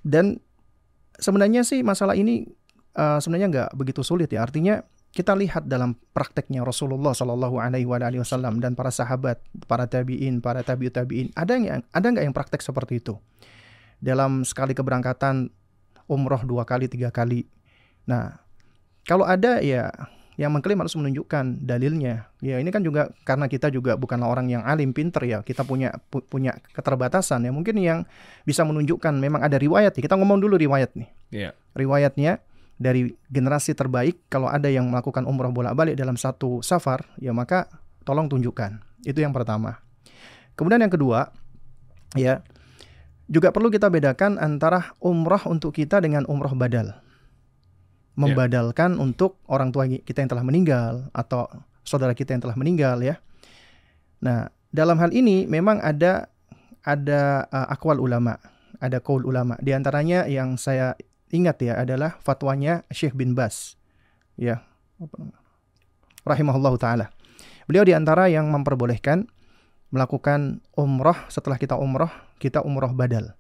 dan sebenarnya sih masalah ini uh, sebenarnya nggak begitu sulit ya. Artinya kita lihat dalam prakteknya Rasulullah Shallallahu Alaihi Wasallam dan para sahabat, para tabiin, para tabiut tabiin, ada yang ada nggak yang praktek seperti itu? Dalam sekali keberangkatan umroh dua kali, tiga kali. Nah, kalau ada ya yang mengklaim harus menunjukkan dalilnya. Ya ini kan juga karena kita juga bukanlah orang yang alim pinter ya. Kita punya pu punya keterbatasan ya. Mungkin yang bisa menunjukkan memang ada riwayat. Kita ngomong dulu riwayat nih. Yeah. Riwayatnya dari generasi terbaik kalau ada yang melakukan umroh bolak-balik dalam satu safar ya maka tolong tunjukkan. Itu yang pertama. Kemudian yang kedua ya juga perlu kita bedakan antara umroh untuk kita dengan umroh badal. Membadalkan yeah. untuk orang tua kita yang telah meninggal atau saudara kita yang telah meninggal ya. Nah dalam hal ini memang ada ada uh, akwal ulama ada kaul ulama. Di antaranya yang saya ingat ya adalah fatwanya Syekh bin Bas. Ya. Rahimahullah taala. Beliau di antara yang memperbolehkan melakukan umroh setelah kita umroh, kita umroh badal.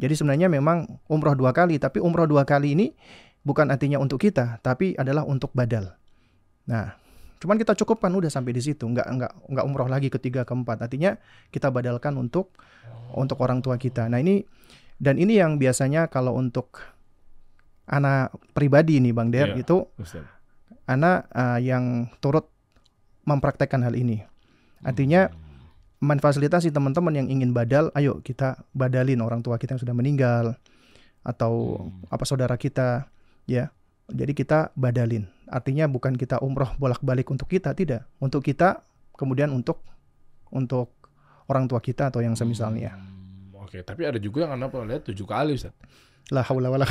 Jadi sebenarnya memang umroh dua kali, tapi umroh dua kali ini bukan artinya untuk kita, tapi adalah untuk badal. Nah, cuman kita cukupkan udah sampai di situ, nggak nggak nggak umroh lagi ketiga keempat. Artinya kita badalkan untuk untuk orang tua kita. Nah ini dan ini yang biasanya kalau untuk anak pribadi nih Bang Der yeah, itu anak uh, yang turut mempraktekkan hal ini. Artinya hmm. memfasilitasi teman-teman yang ingin badal, ayo kita badalin orang tua kita yang sudah meninggal atau hmm. apa saudara kita ya. Jadi kita badalin. Artinya bukan kita umroh bolak-balik untuk kita, tidak. Untuk kita kemudian untuk untuk orang tua kita atau yang semisalnya. Hmm, Oke, tapi ada juga yang anak lihat tujuh kali Ustaz. La haula wala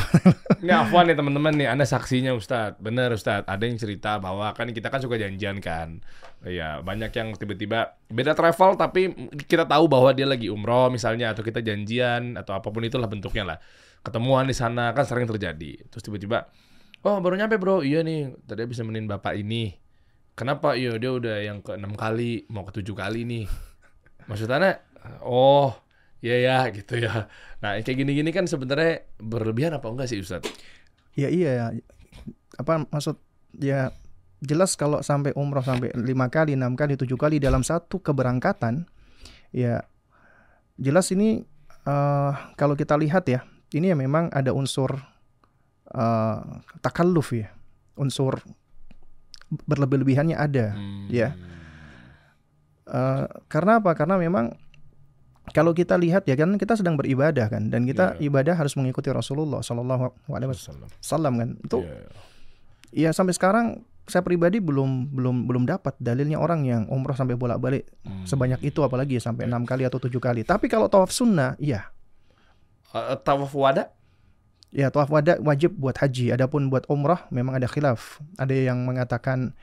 Ini afwan nih teman-teman nih, Anda saksinya Ustadz. Bener Ustadz, ada yang cerita bahwa kan kita kan suka janjian kan. Ya, banyak yang tiba-tiba beda travel tapi kita tahu bahwa dia lagi umroh misalnya atau kita janjian atau apa pun itulah bentuknya lah. Ketemuan di sana kan sering terjadi. Terus tiba-tiba, "Oh, baru nyampe, Bro." "Iya nih, tadi bisa menin Bapak ini." "Kenapa?" "Iya, dia udah yang ke enam kali, mau ke tujuh kali nih." Maksudnya, "Oh, Iya ya gitu ya. Nah kayak gini-gini kan sebenarnya berlebihan apa enggak sih Ustadz? Ya iya. Apa maksud ya jelas kalau sampai umroh sampai lima kali, enam kali, tujuh kali dalam satu keberangkatan, ya jelas ini uh, kalau kita lihat ya ini ya memang ada unsur uh, takalluf ya, unsur berlebih-lebihannya ada hmm. ya. Uh, karena apa? Karena memang kalau kita lihat ya kan kita sedang beribadah kan dan kita yeah. ibadah harus mengikuti Rasulullah Shallallahu Alaihi Wasallam. Kan. Itu yeah. ya sampai sekarang saya pribadi belum belum belum dapat dalilnya orang yang umroh sampai bolak balik hmm. sebanyak itu apalagi sampai enam kali atau tujuh kali. Tapi kalau tawaf sunnah iya. Uh, tawaf wada? Ya tawaf wada wajib buat haji. Adapun buat umroh memang ada khilaf. Ada yang mengatakan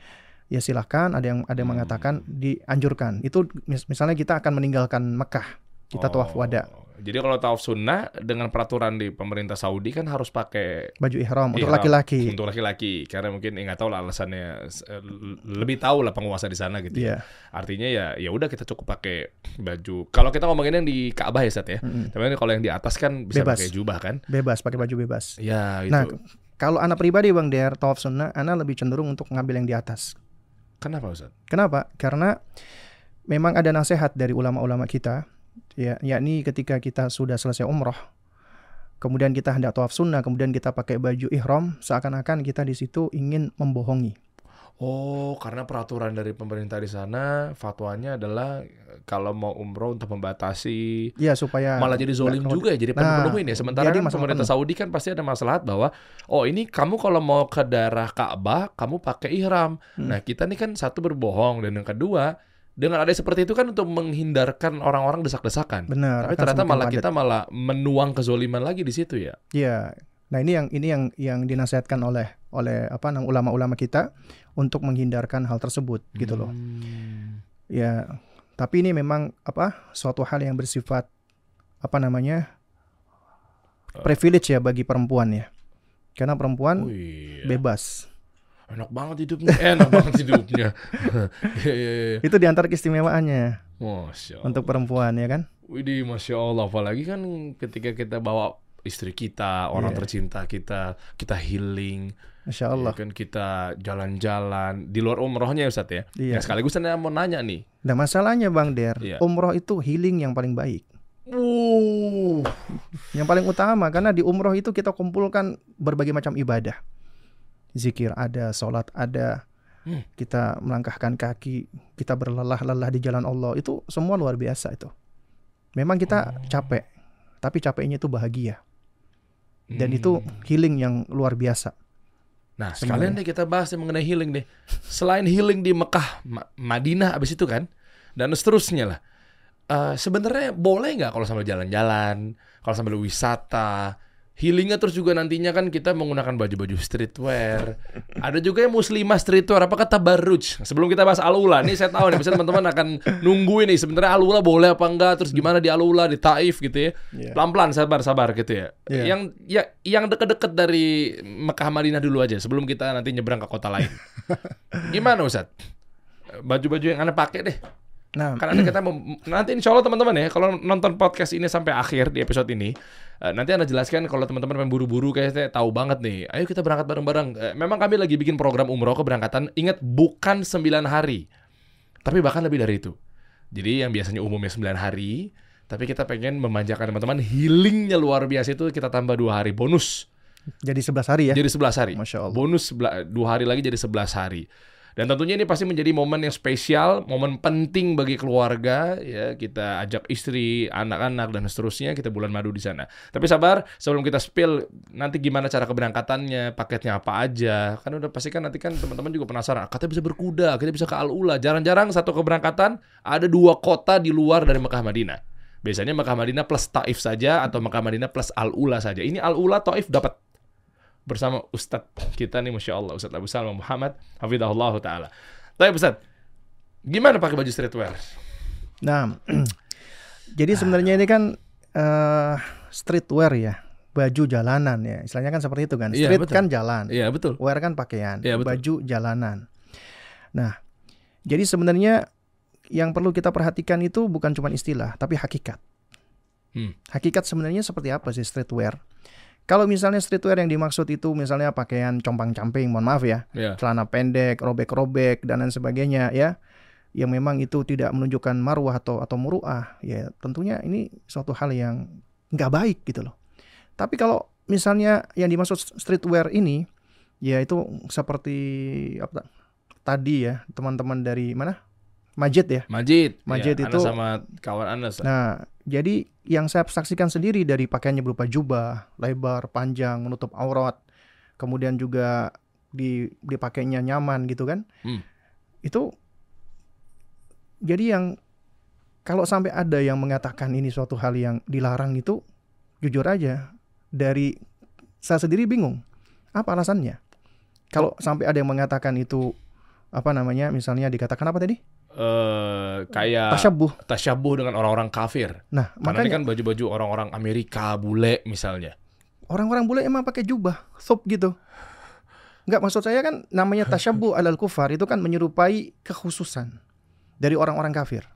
ya silahkan ada yang ada yang hmm. mengatakan dianjurkan. Itu misalnya kita akan meninggalkan Mekah kita tawaf oh. wada. Jadi kalau tawaf sunnah dengan peraturan di pemerintah Saudi kan harus pakai baju ihram untuk laki-laki. Untuk laki-laki karena mungkin ya nggak tahu lah alasannya eh, lebih tahu lah penguasa di sana gitu. Yeah. Ya. Iya. Artinya ya ya udah kita cukup pakai baju. Kalau kita ngomongin yang di Ka'bah ya Sat ya. Mm -hmm. Tapi kalau yang di atas kan bisa bebas. pakai jubah kan? Bebas pakai baju bebas. Ya itu. Nah, kalau anak pribadi Bang Der tawaf sunnah, anak lebih cenderung untuk ngambil yang di atas. Kenapa Ustaz? Kenapa? Karena memang ada nasihat dari ulama-ulama kita ya yakni ketika kita sudah selesai umroh kemudian kita hendak tawaf sunnah kemudian kita pakai baju ihram seakan-akan kita di situ ingin membohongi Oh, karena peraturan dari pemerintah di sana fatwanya adalah kalau mau umroh untuk membatasi, ya supaya malah jadi zolim juga ya, jadi nah, penuh ya. Sementara kan pemerintah penuh. Saudi kan pasti ada masalah bahwa oh ini kamu kalau mau ke daerah Ka'bah kamu pakai ihram. Hmm. Nah kita nih kan satu berbohong dan yang kedua dengan ada seperti itu kan untuk menghindarkan orang-orang desak-desakan. Benar. Tapi ternyata malah padat. kita malah menuang kezoliman lagi di situ ya. Iya. Nah ini yang ini yang yang dinasihatkan oleh oleh apa namanya ulama-ulama kita untuk menghindarkan hal tersebut gitu loh. Hmm. Ya. Tapi ini memang apa suatu hal yang bersifat apa namanya Eh. privilege ya bagi perempuan ya. Karena perempuan Oh iya. bebas. Enak banget hidupnya. Enak banget hidupnya. Iya, iya, iya. Itu di antara keistimewaannya Masya Allah. untuk perempuan ya kan. Widih, Masya Allah. Apalagi kan ketika kita bawa istri kita, orang Iya. tercinta kita, kita healing, Masya Allah. ya kan kita jalan-jalan di luar umrohnya ya Ustaz ya. Iya. Nah, sekaligus saya mau nanya nih. Nah masalahnya Bang Der, Iya. umroh itu healing yang paling baik. Uh, Yang paling utama karena di umroh itu kita kumpulkan berbagai macam ibadah. Zikir ada, sholat ada, Hmm. kita melangkahkan kaki, kita berlelah-lelah di jalan Allah. Itu semua luar biasa itu. Memang kita Oh. capek, tapi capeknya itu bahagia. Dan hmm. itu healing yang luar biasa. Nah, sekalian deh kita bahas yang mengenai healing deh. Selain healing di Mekah, Ma- Madinah abis itu kan, dan seterusnya lah. Eh, Sebenarnya boleh nggak kalau sambil jalan-jalan, kalau sambil wisata, healingnya terus juga nantinya kan kita menggunakan baju-baju streetwear. Ada juga yang muslimah streetwear, apa kata baruj? Sebelum kita bahas alula, nih saya tahu nih, misalnya teman-teman akan nungguin nih sebenarnya alula boleh apa enggak, terus gimana di alula, di Taif gitu ya. Iya. Pelan-pelan, sabar-sabar gitu ya. Iya. Yang ya yang deket-deket dari Mekah Madinah dulu aja sebelum kita nanti nyebrang ke kota lain. Gimana Ustaz? Baju-baju yang Anda pakai deh. Nah, Karena kita mem- nanti insya Allah teman-teman ya kalau nonton podcast ini sampai akhir di episode ini eh, nanti anda jelaskan kalau teman-teman pengen buru-buru kayak saya tahu banget nih. Ayo kita berangkat bareng-bareng. Eh, memang kami lagi bikin program umroh keberangkatan ingat bukan 9 hari tapi bahkan lebih dari itu. Jadi yang biasanya umumnya 9 hari tapi kita pengen memanjakan teman-teman healingnya luar biasa itu kita tambah dua hari bonus. Jadi 11 hari ya. jadi 11 hari. Masya Allah. bonus dua hari lagi jadi 11 hari dan tentunya ini pasti menjadi momen yang spesial, momen penting bagi keluarga ya kita ajak istri, anak-anak dan seterusnya kita bulan madu di sana. Tapi sabar, sebelum kita spill nanti gimana cara keberangkatannya, paketnya apa aja. Kan udah pasti kan nanti kan teman-teman juga penasaran, "Ah, katanya bisa berkuda, kita bisa ke Al-Ula. Jarang-jarang satu keberangkatan ada dua kota di luar dari Mekah Madinah. Biasanya Mekah Madinah plus Taif saja atau Mekah Madinah plus Al-Ula saja. Ini Al-Ula Taif dapat bersama Ustadz kita nih Masya Allah Ustadz Abu Salma Muhammad Hafidahullah Ta'ala Tapi Ustadz Gimana pakai baju streetwear? Nah, jadi sebenarnya ini kan eh, streetwear ya, baju jalanan ya. Istilahnya kan seperti itu kan. Iya, Street betul. kan jalan, Iya betul wear kan pakaian, Iya, betul. baju jalanan. Nah, jadi sebenarnya yang perlu kita perhatikan itu bukan cuma istilah, tapi hakikat. Hmm. Hakikat sebenarnya seperti apa sih streetwear? Kalau misalnya streetwear yang dimaksud itu misalnya pakaian compang-camping, mohon maaf ya, Iya. Celana pendek, robek-robek dan lain sebagainya ya. Yang memang itu tidak menunjukkan marwah atau atau muruah ya tentunya ini suatu hal yang nggak baik gitu loh. Tapi kalau misalnya yang dimaksud streetwear ini ya itu seperti apa ta- tadi ya teman-teman dari mana Majid ya? Majid. Majid Iya, itu- Anas sama kawan Anas nah jadi yang saya saksikan sendiri dari pakaiannya berupa jubah lebar panjang menutup aurat kemudian juga di dipakainya nyaman gitu kan? Hmm. itu jadi yang kalau sampai ada yang mengatakan ini suatu hal yang dilarang itu jujur aja dari saya sendiri bingung apa alasannya? Kalau sampai ada yang mengatakan itu apa namanya misalnya dikatakan apa tadi eh Kayak tasyabuh. tasyabuh dengan orang-orang kafir. Nah Karena ini makanya kan baju-baju orang-orang Amerika Bule misalnya. Orang-orang bule emang pakai jubah thub gitu. Nggak maksud saya kan namanya tasyabuh alal kufar itu kan menyerupai kekhususan dari orang-orang kafir.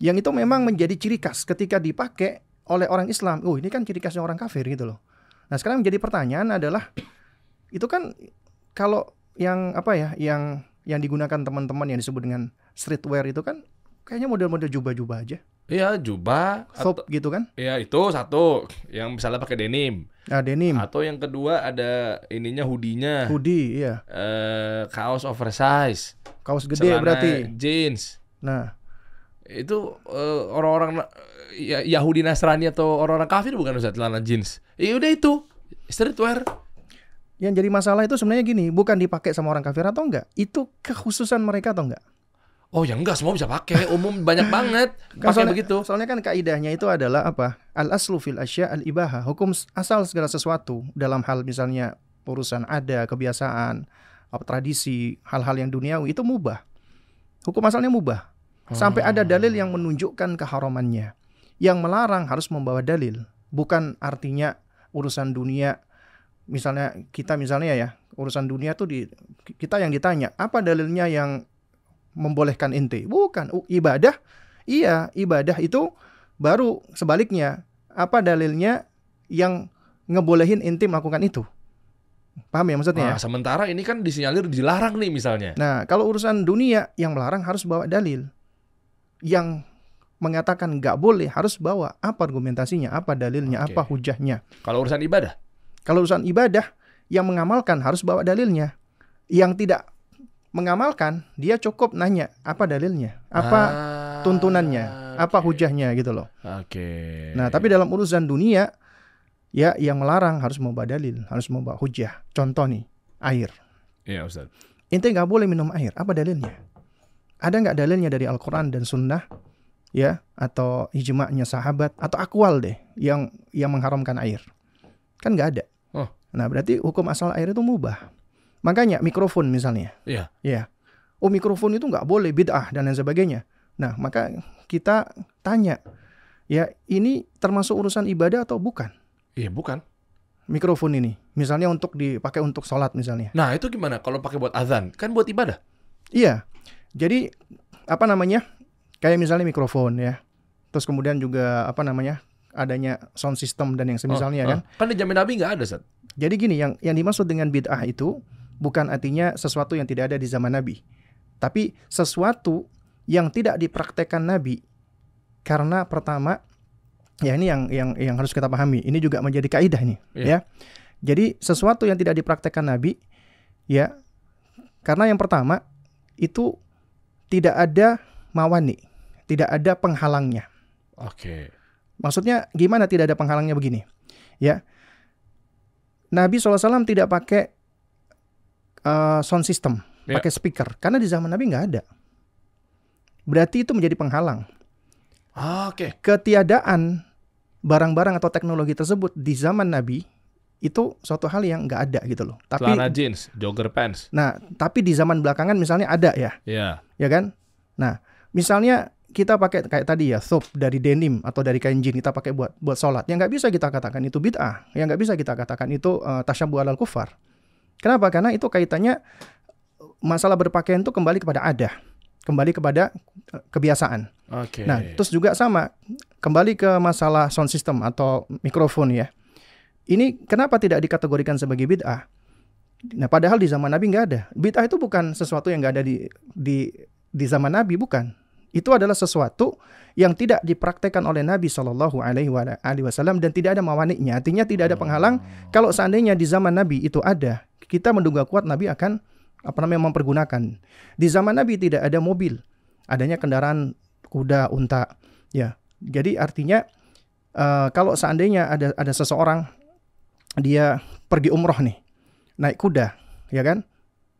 Yang itu memang menjadi ciri khas ketika dipakai oleh orang Islam. Oh ini kan ciri khasnya orang kafir gitu loh. Nah sekarang menjadi pertanyaan adalah itu kan kalau yang apa ya yang yang digunakan teman-teman yang disebut dengan streetwear itu kan kayaknya model-model jubah-jubah aja. Iya jubah atau, gitu kan? Ya itu satu. Yang misalnya pakai denim. Nah denim. Atau yang kedua ada ininya hoodie-nya. Hoodie iya. Eh kaos oversize. Kaos gede celana berarti. jeans. Nah. Itu eh, orang-orang ya, Yahudi Nasrani atau orang-orang kafir bukan Ustaz? Celana jeans. Iya udah itu. Streetwear. Yang jadi masalah itu sebenarnya gini, bukan dipakai sama orang kafir atau enggak, itu kekhususan mereka atau enggak. Oh ya enggak semua bisa pakai, umum banyak banget Kan pakai soalnya, begitu. soalnya kan kaidahnya itu adalah apa? Al aslu fil asya al ibaha, hukum asal segala sesuatu dalam hal misalnya urusan ada, kebiasaan, apa, tradisi, hal-hal yang duniawi itu mubah. Hukum asalnya mubah. Sampai ada dalil yang menunjukkan keharamannya. yang melarang harus membawa dalil. Bukan artinya urusan dunia misalnya kita misalnya ya, urusan dunia tuh di kita yang ditanya, apa dalilnya yang membolehkan ente? Bukan ibadah. Iya, ibadah itu baru sebaliknya. Apa dalilnya yang ngebolehin ente melakukan itu? Paham ya maksudnya ya? Nah, sementara ini kan disinyalir dilarang nih misalnya. Nah, kalau urusan dunia yang melarang harus bawa dalil. Yang mengatakan nggak boleh harus bawa apa argumentasinya, apa dalilnya, Oke. apa hujahnya. Kalau urusan ibadah, Kalau urusan ibadah yang mengamalkan harus bawa dalilnya. Yang tidak mengamalkan dia cukup nanya apa dalilnya, apa Ah, tuntunannya, apa oke. hujahnya gitu loh. Oke. Nah, tapi dalam urusan dunia ya yang melarang harus membawa dalil, harus membawa hujah. Contoh nih, air. Iya, Ustaz. Ente nggak boleh minum air. Apa dalilnya? Ada nggak dalilnya dari Al-Quran dan Sunnah? Ya, atau ijma'nya sahabat atau akwal deh yang yang mengharamkan air. Kan nggak ada. Oh. Nah, berarti hukum asal air itu mubah. Makanya mikrofon misalnya. Iya. Ya. Oh, mikrofon itu nggak boleh bid'ah dan lain sebagainya. Nah, maka kita tanya, ya ini termasuk urusan ibadah atau bukan? Iya, bukan. Mikrofon ini, misalnya untuk dipakai untuk sholat misalnya. Nah, itu gimana kalau pakai buat azan? Kan buat ibadah. Iya. Jadi apa namanya? Kayak misalnya mikrofon ya. Terus kemudian juga apa namanya? adanya sound system dan yang semisalnya Oh, kan. oh. Kan di zaman Nabi nggak ada, Ustaz. Jadi gini, yang yang dimaksud dengan bid'ah itu bukan artinya sesuatu yang tidak ada di zaman Nabi. Tapi sesuatu yang tidak dipraktekkan Nabi. Karena pertama ya ini yang yang yang harus kita pahami. Ini juga menjadi kaidah nih, Iya. ya. Jadi sesuatu yang tidak dipraktekkan Nabi ya karena yang pertama itu tidak ada mawani, tidak ada penghalangnya. Oke. Maksudnya gimana tidak ada penghalangnya begini? Ya. Nabi SAW tidak pakai uh, sound system, Ya. pakai speaker karena di zaman Nabi nggak ada. Berarti itu menjadi penghalang. Ah, Oke. Ketiadaan barang-barang atau teknologi tersebut di zaman Nabi itu suatu hal yang nggak ada gitu loh. Tapi Celana jeans, jogger pants. nah, tapi di zaman belakangan misalnya ada ya, Iya. ya kan? Nah, misalnya kita pakai kayak tadi ya, thop dari denim atau dari kain jin kita pakai buat buat sholat, yang nggak bisa kita katakan itu bid'ah, yang nggak bisa kita katakan itu uh, tasyabuh alal kufar. Kenapa? Karena itu kaitannya masalah berpakaian itu kembali kepada adah, kembali kepada uh, kebiasaan. Oke. Nah, terus juga sama kembali ke masalah sound system atau mikrofon ya. Ini kenapa tidak dikategorikan sebagai bid'ah? Nah, padahal di zaman Nabi nggak ada. Bid'ah itu bukan sesuatu yang nggak ada di di di zaman Nabi, bukan. Itu adalah sesuatu yang tidak dipraktekkan oleh Nabi Shallallahu Alaihi Wasallam dan tidak ada mawaniknya. Artinya tidak ada penghalang. Kalau seandainya di zaman Nabi itu ada, kita menduga kuat Nabi akan apa namanya mempergunakan. Di zaman Nabi tidak ada mobil, adanya kendaraan kuda, unta. Ya, jadi artinya eh, kalau seandainya ada ada seseorang dia pergi umroh nih, naik kuda, ya kan?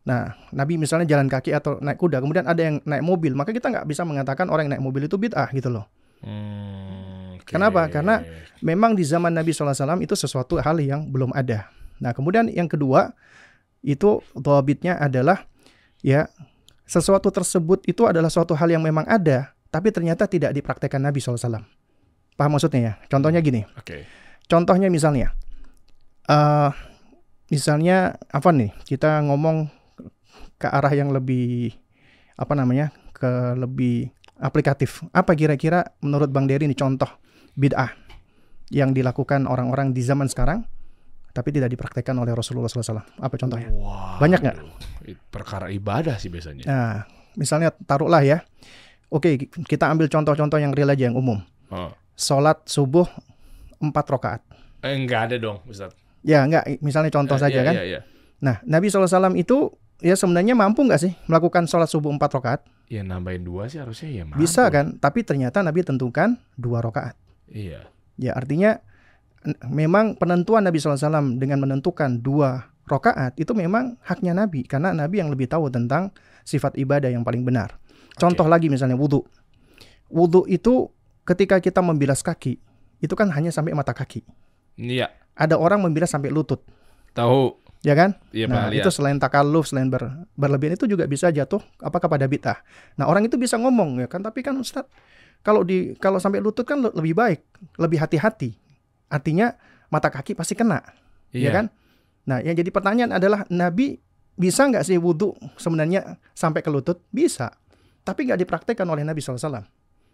Nah, Nabi misalnya jalan kaki atau naik kuda, kemudian ada yang naik mobil, maka kita nggak bisa mengatakan orang yang naik mobil itu bid'ah gitu loh. Hmm, oke. Kenapa? Karena Memang di zaman Nabi SAW itu sesuatu hal yang belum ada. Nah, kemudian yang kedua itu dhabitnya adalah ya sesuatu tersebut itu adalah suatu hal yang memang ada, tapi ternyata tidak dipraktekkan Nabi SAW. Paham maksudnya ya? Contohnya gini. Oke. Contohnya misalnya, eh misalnya apa nih? Kita ngomong ke arah yang lebih apa namanya? ke lebih aplikatif. Apa kira-kira menurut Bang Dery ini contoh bid'ah yang dilakukan orang-orang di zaman sekarang tapi tidak dipraktekkan oleh Rasulullah SAW? Apa contohnya? Wah. Banyak nggak? Perkara ibadah sih biasanya. Nah, misalnya taruhlah ya. Oke, kita ambil contoh-contoh yang real aja yang umum. Oh. Sholat subuh empat rakaat. Eh, enggak ada dong, Ustaz. Ya, enggak. Misalnya contoh Eh, saja iya, kan. Iya, iya. Nah, Nabi SAW itu ya sebenarnya mampu nggak sih melakukan sholat subuh empat rakaat? Ya nambahin dua sih harusnya ya mampu. Bisa kan? Tapi ternyata Nabi tentukan dua rakaat. Iya. Ya artinya memang penentuan Nabi SAW dengan menentukan dua rakaat itu memang haknya Nabi karena Nabi yang lebih tahu tentang sifat ibadah yang paling benar. Contoh lagi misalnya wudhu. Wudhu itu ketika kita membilas kaki itu kan hanya sampai mata kaki. Iya. Ada orang membilas sampai lutut, Tahu. Ya kan? Iya, nah, itu selain takalluf, selain ber, berlebihan itu juga bisa jatuh apa kepada bid'ah. Nah, orang itu bisa ngomong ya kan, tapi kan Ustaz, Kalau di kalau sampai lutut kan le- lebih baik, lebih hati-hati. Artinya mata kaki pasti kena, ya kan? Nah, yang jadi pertanyaan adalah Nabi bisa nggak sih wudhu sebenarnya sampai ke lutut? Bisa, tapi nggak dipraktekkan oleh Nabi SAW.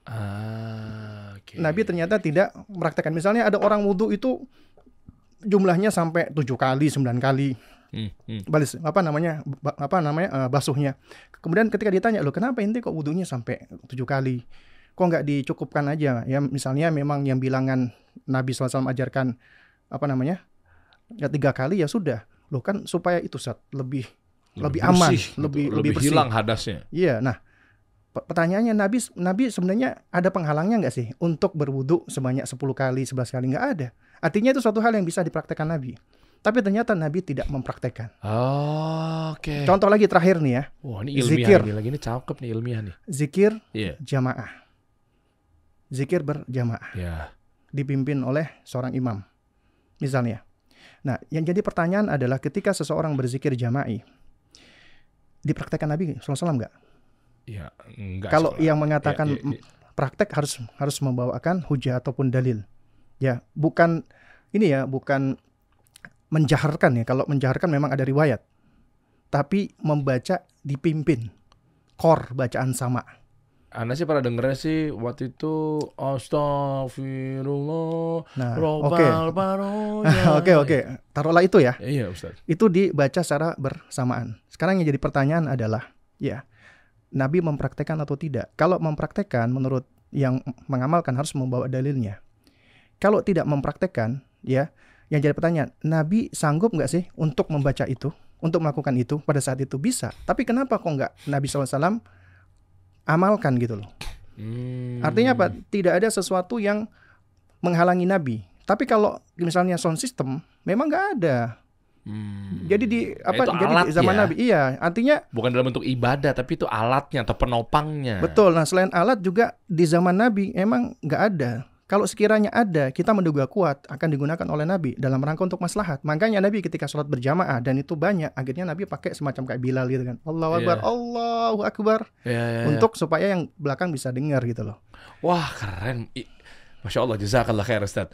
Ah, oke. Nabi ternyata tidak mempraktekkan. Misalnya ada orang wudhu itu jumlahnya sampai tujuh kali, sembilan kali, Hmm, hmm. balis apa namanya apa namanya eh, basuhnya. Kemudian ketika ditanya lo kenapa ente kok wudhunya sampai tujuh kali? Kok nggak dicukupkan aja? Ya misalnya memang yang bilangan Nabi SAW ajarkan apa namanya ya tiga kali ya sudah. Lo kan supaya itu saat lebih lebih aman, bersih, lebih- gitu. lebih bersih. hilang hadasnya. Iya, nah pe- pertanyaannya Nabi Nabi sebenarnya ada penghalangnya nggak sih untuk berwudu sebanyak 10 kali, 11 kali nggak ada. Artinya itu suatu hal yang bisa dipraktekkan Nabi. Tapi ternyata Nabi tidak mempraktekkan. Oh, oke. Contoh lagi terakhir nih ya, Wah, ini ilmiah Zikir. ini lagi ini cakep nih ilmiah nih. zikir Iya. jamaah. Zikir berjamaah Ya. dipimpin oleh seorang imam. Misalnya. Nah, yang jadi pertanyaan adalah ketika seseorang berzikir jama'i, dipraktekkan Nabi SAW nggak? Ya, enggak Kalau yang mengatakan Ya, ya, ya. praktek harus harus membawakan hujah ataupun dalil. Ya, bukan ini ya, bukan menjaharkan ya. Kalau menjaharkan memang ada riwayat. Tapi membaca dipimpin. Kor bacaan sama. Anda sih pada dengernya sih waktu itu Astagfirullah Nah, Robal oke. baronya. Oke, oke. Taruhlah itu ya. Iya, Ustaz. Itu dibaca secara bersamaan. Sekarang yang jadi pertanyaan adalah, ya, Nabi mempraktekkan atau tidak? Kalau mempraktekkan menurut yang mengamalkan harus membawa dalilnya. Kalau tidak mempraktekkan, ya, yang jadi pertanyaan, Nabi sanggup nggak sih untuk membaca itu, untuk melakukan itu pada saat itu bisa. Tapi kenapa kok nggak Nabi SAW amalkan gitu loh? Hmm. Artinya apa? Tidak ada sesuatu yang menghalangi Nabi. Tapi kalau misalnya sound system, memang nggak ada. Hmm. Jadi di apa? itu jadi di zaman ya. Nabi, iya. Artinya bukan dalam bentuk ibadah tapi itu alatnya atau penopangnya. betul. Nah selain alat juga di zaman Nabi emang nggak ada. Kalau sekiranya ada, kita menduga kuat akan digunakan oleh Nabi dalam rangka untuk maslahat. Makanya Nabi ketika sholat berjamaah dan itu banyak, akhirnya Nabi pakai semacam kayak Bilal gitu kan. Allahu Akbar, Iya. Allahu Akbar. Ya, ya, ya. Untuk supaya yang belakang bisa dengar gitu loh. Wah, keren. Masya Allah, jazakallah khair Ustaz.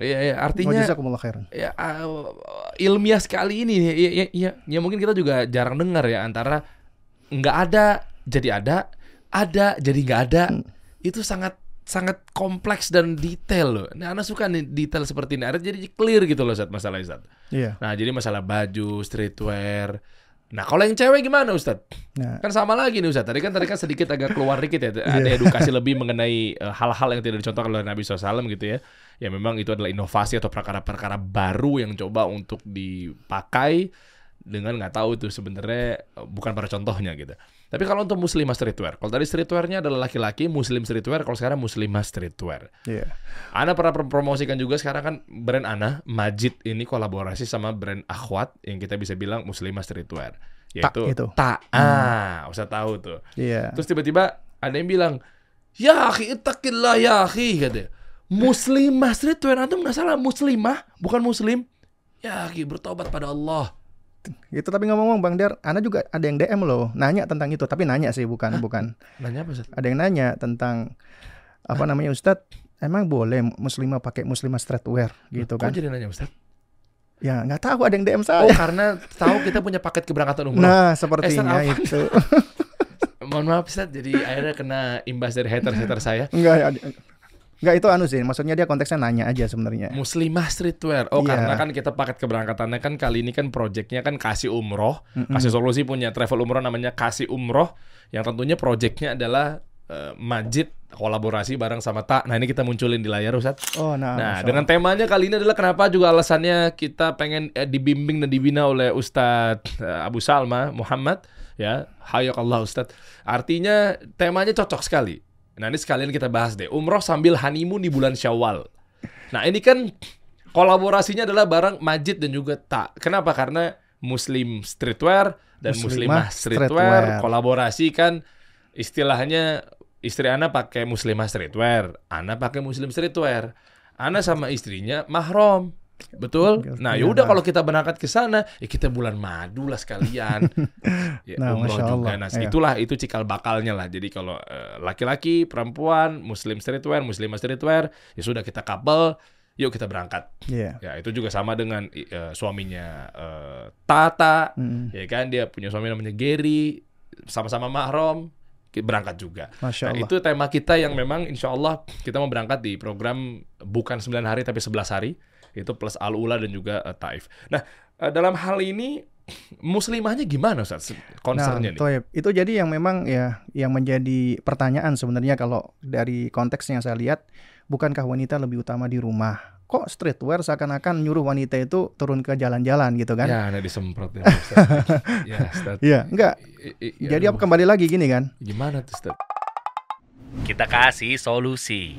Iya, iya, artinya Wajazakumullah khairan. ya uh, ilmiah sekali ini ya, ya, ya, ya mungkin kita juga jarang dengar ya antara nggak ada jadi ada, ada jadi nggak ada. Hmm. Itu sangat sangat kompleks dan detail loh. Nah, Anda suka nih detail seperti ini. Ada jadi clear gitu loh Ustaz masalah Ustaz. Iya. Nah, jadi masalah baju, streetwear. Nah, kalau yang cewek gimana Ustaz? Nah, Kan sama lagi nih Ustaz. Tadi kan tadi kan sedikit agak keluar dikit ya. Ada edukasi lebih mengenai eh, hal-hal yang tidak dicontohkan oleh Nabi SAW gitu ya. Ya memang itu adalah inovasi atau perkara-perkara baru yang coba untuk dipakai dengan nggak tahu itu sebenarnya eh, bukan pada contohnya gitu. Tapi kalau untuk muslimah streetwear, kalau tadi streetwearnya adalah laki-laki, muslim streetwear, kalau sekarang muslimah streetwear. iya. Ana pernah prom- promosikan juga sekarang kan brand Ana Majid ini kolaborasi sama brand Akhwat yang kita bisa bilang muslimah streetwear yaitu itu. Tak. Ah, usah tahu tuh. Iya. Terus tiba-tiba ada yang bilang, "Ya akhi, ittaqillah ya akhi," katanya. Muslimah streetwear antum nggak salah muslimah, bukan muslim. Ya akhi, bertobat pada Allah. Itu tapi ngomong-ngomong Bang Der, Anda juga ada yang DM loh, nanya tentang itu. Tapi nanya sih bukan bukan. Nanya apa, Ustaz? Ada yang nanya tentang apa namanya Ustadz, emang boleh muslimah pakai muslimah streetwear gitu Kok kan? jadi nanya, Ustaz? Ya nggak tahu ada yang DM Oh, saya. karena tahu kita punya paket keberangkatan umroh. Nah, Eh, sepertinya apa? itu. Mohon maaf, Ustaz, jadi akhirnya kena imbas dari hater-hater saya. Enggak ya. Enggak itu anu sih, maksudnya dia konteksnya nanya aja sebenarnya. Muslimah streetwear. Oh, Iya. karena kan kita paket keberangkatannya kan kali ini kan projectnya kan kasih umroh. Mm-mm. Kasih solusi punya travel umroh namanya kasih umroh. Yang tentunya projectnya adalah eh, Majid kolaborasi bareng sama Tak. Nah ini kita munculin di layar Ustaz. Oh, nah. Nah Masya dengan temanya kali ini adalah kenapa juga alasannya kita pengen eh, dibimbing dan dibina oleh Ustadz eh, Abu Salma Muhammad. Ya, hayakallah Ustadz. Artinya temanya cocok sekali. Nah ini sekalian kita bahas deh. Umroh sambil honeymoon di bulan Syawal. Nah ini kan kolaborasinya adalah bareng Majid dan juga Tak. Kenapa? Karena Muslim streetwear dan Muslimah Muslimah, streetwear, streetwear. kolaborasi kan istilahnya istri Ana pakai Muslimah streetwear, Ana pakai Muslim streetwear. Ana sama istrinya mahrom. Betul. Nah, iya. yaudah kalau kita berangkat ke sana, ya kita bulan madu lah sekalian. ya, Nah, umroh Masya juga. Allah. Nah, Iya. itulah itu cikal bakalnya lah. Jadi kalau eh, laki-laki, perempuan, muslim streetwear, muslimah streetwear, ya sudah kita couple, yuk kita berangkat. Iya. Ya, itu juga sama dengan eh, suaminya eh, Tata, Mm, ya kan dia punya suami namanya Gary, sama-sama mahram, berangkat juga. Masya Nah, itu tema kita yang memang insya Allah kita mau berangkat di program bukan 9 hari tapi 11 hari. Itu plus Al-Ula dan juga eh, Taif. Nah, eh, dalam hal ini muslimahnya gimana Ustaz? Concernnya nah, nih. Itu jadi yang memang ya yang menjadi pertanyaan sebenarnya kalau dari konteks yang saya lihat, bukankah wanita lebih utama di rumah? Kok streetwear seakan-akan nyuruh wanita itu turun ke jalan-jalan gitu kan? Ya, nah disemprot ya, Ustaz. ya, Ustaz. Iya, enggak. I- i- Jadi aduh, apa kembali lagi gini kan? gimana tuh, Ustaz? Kita kasih solusi.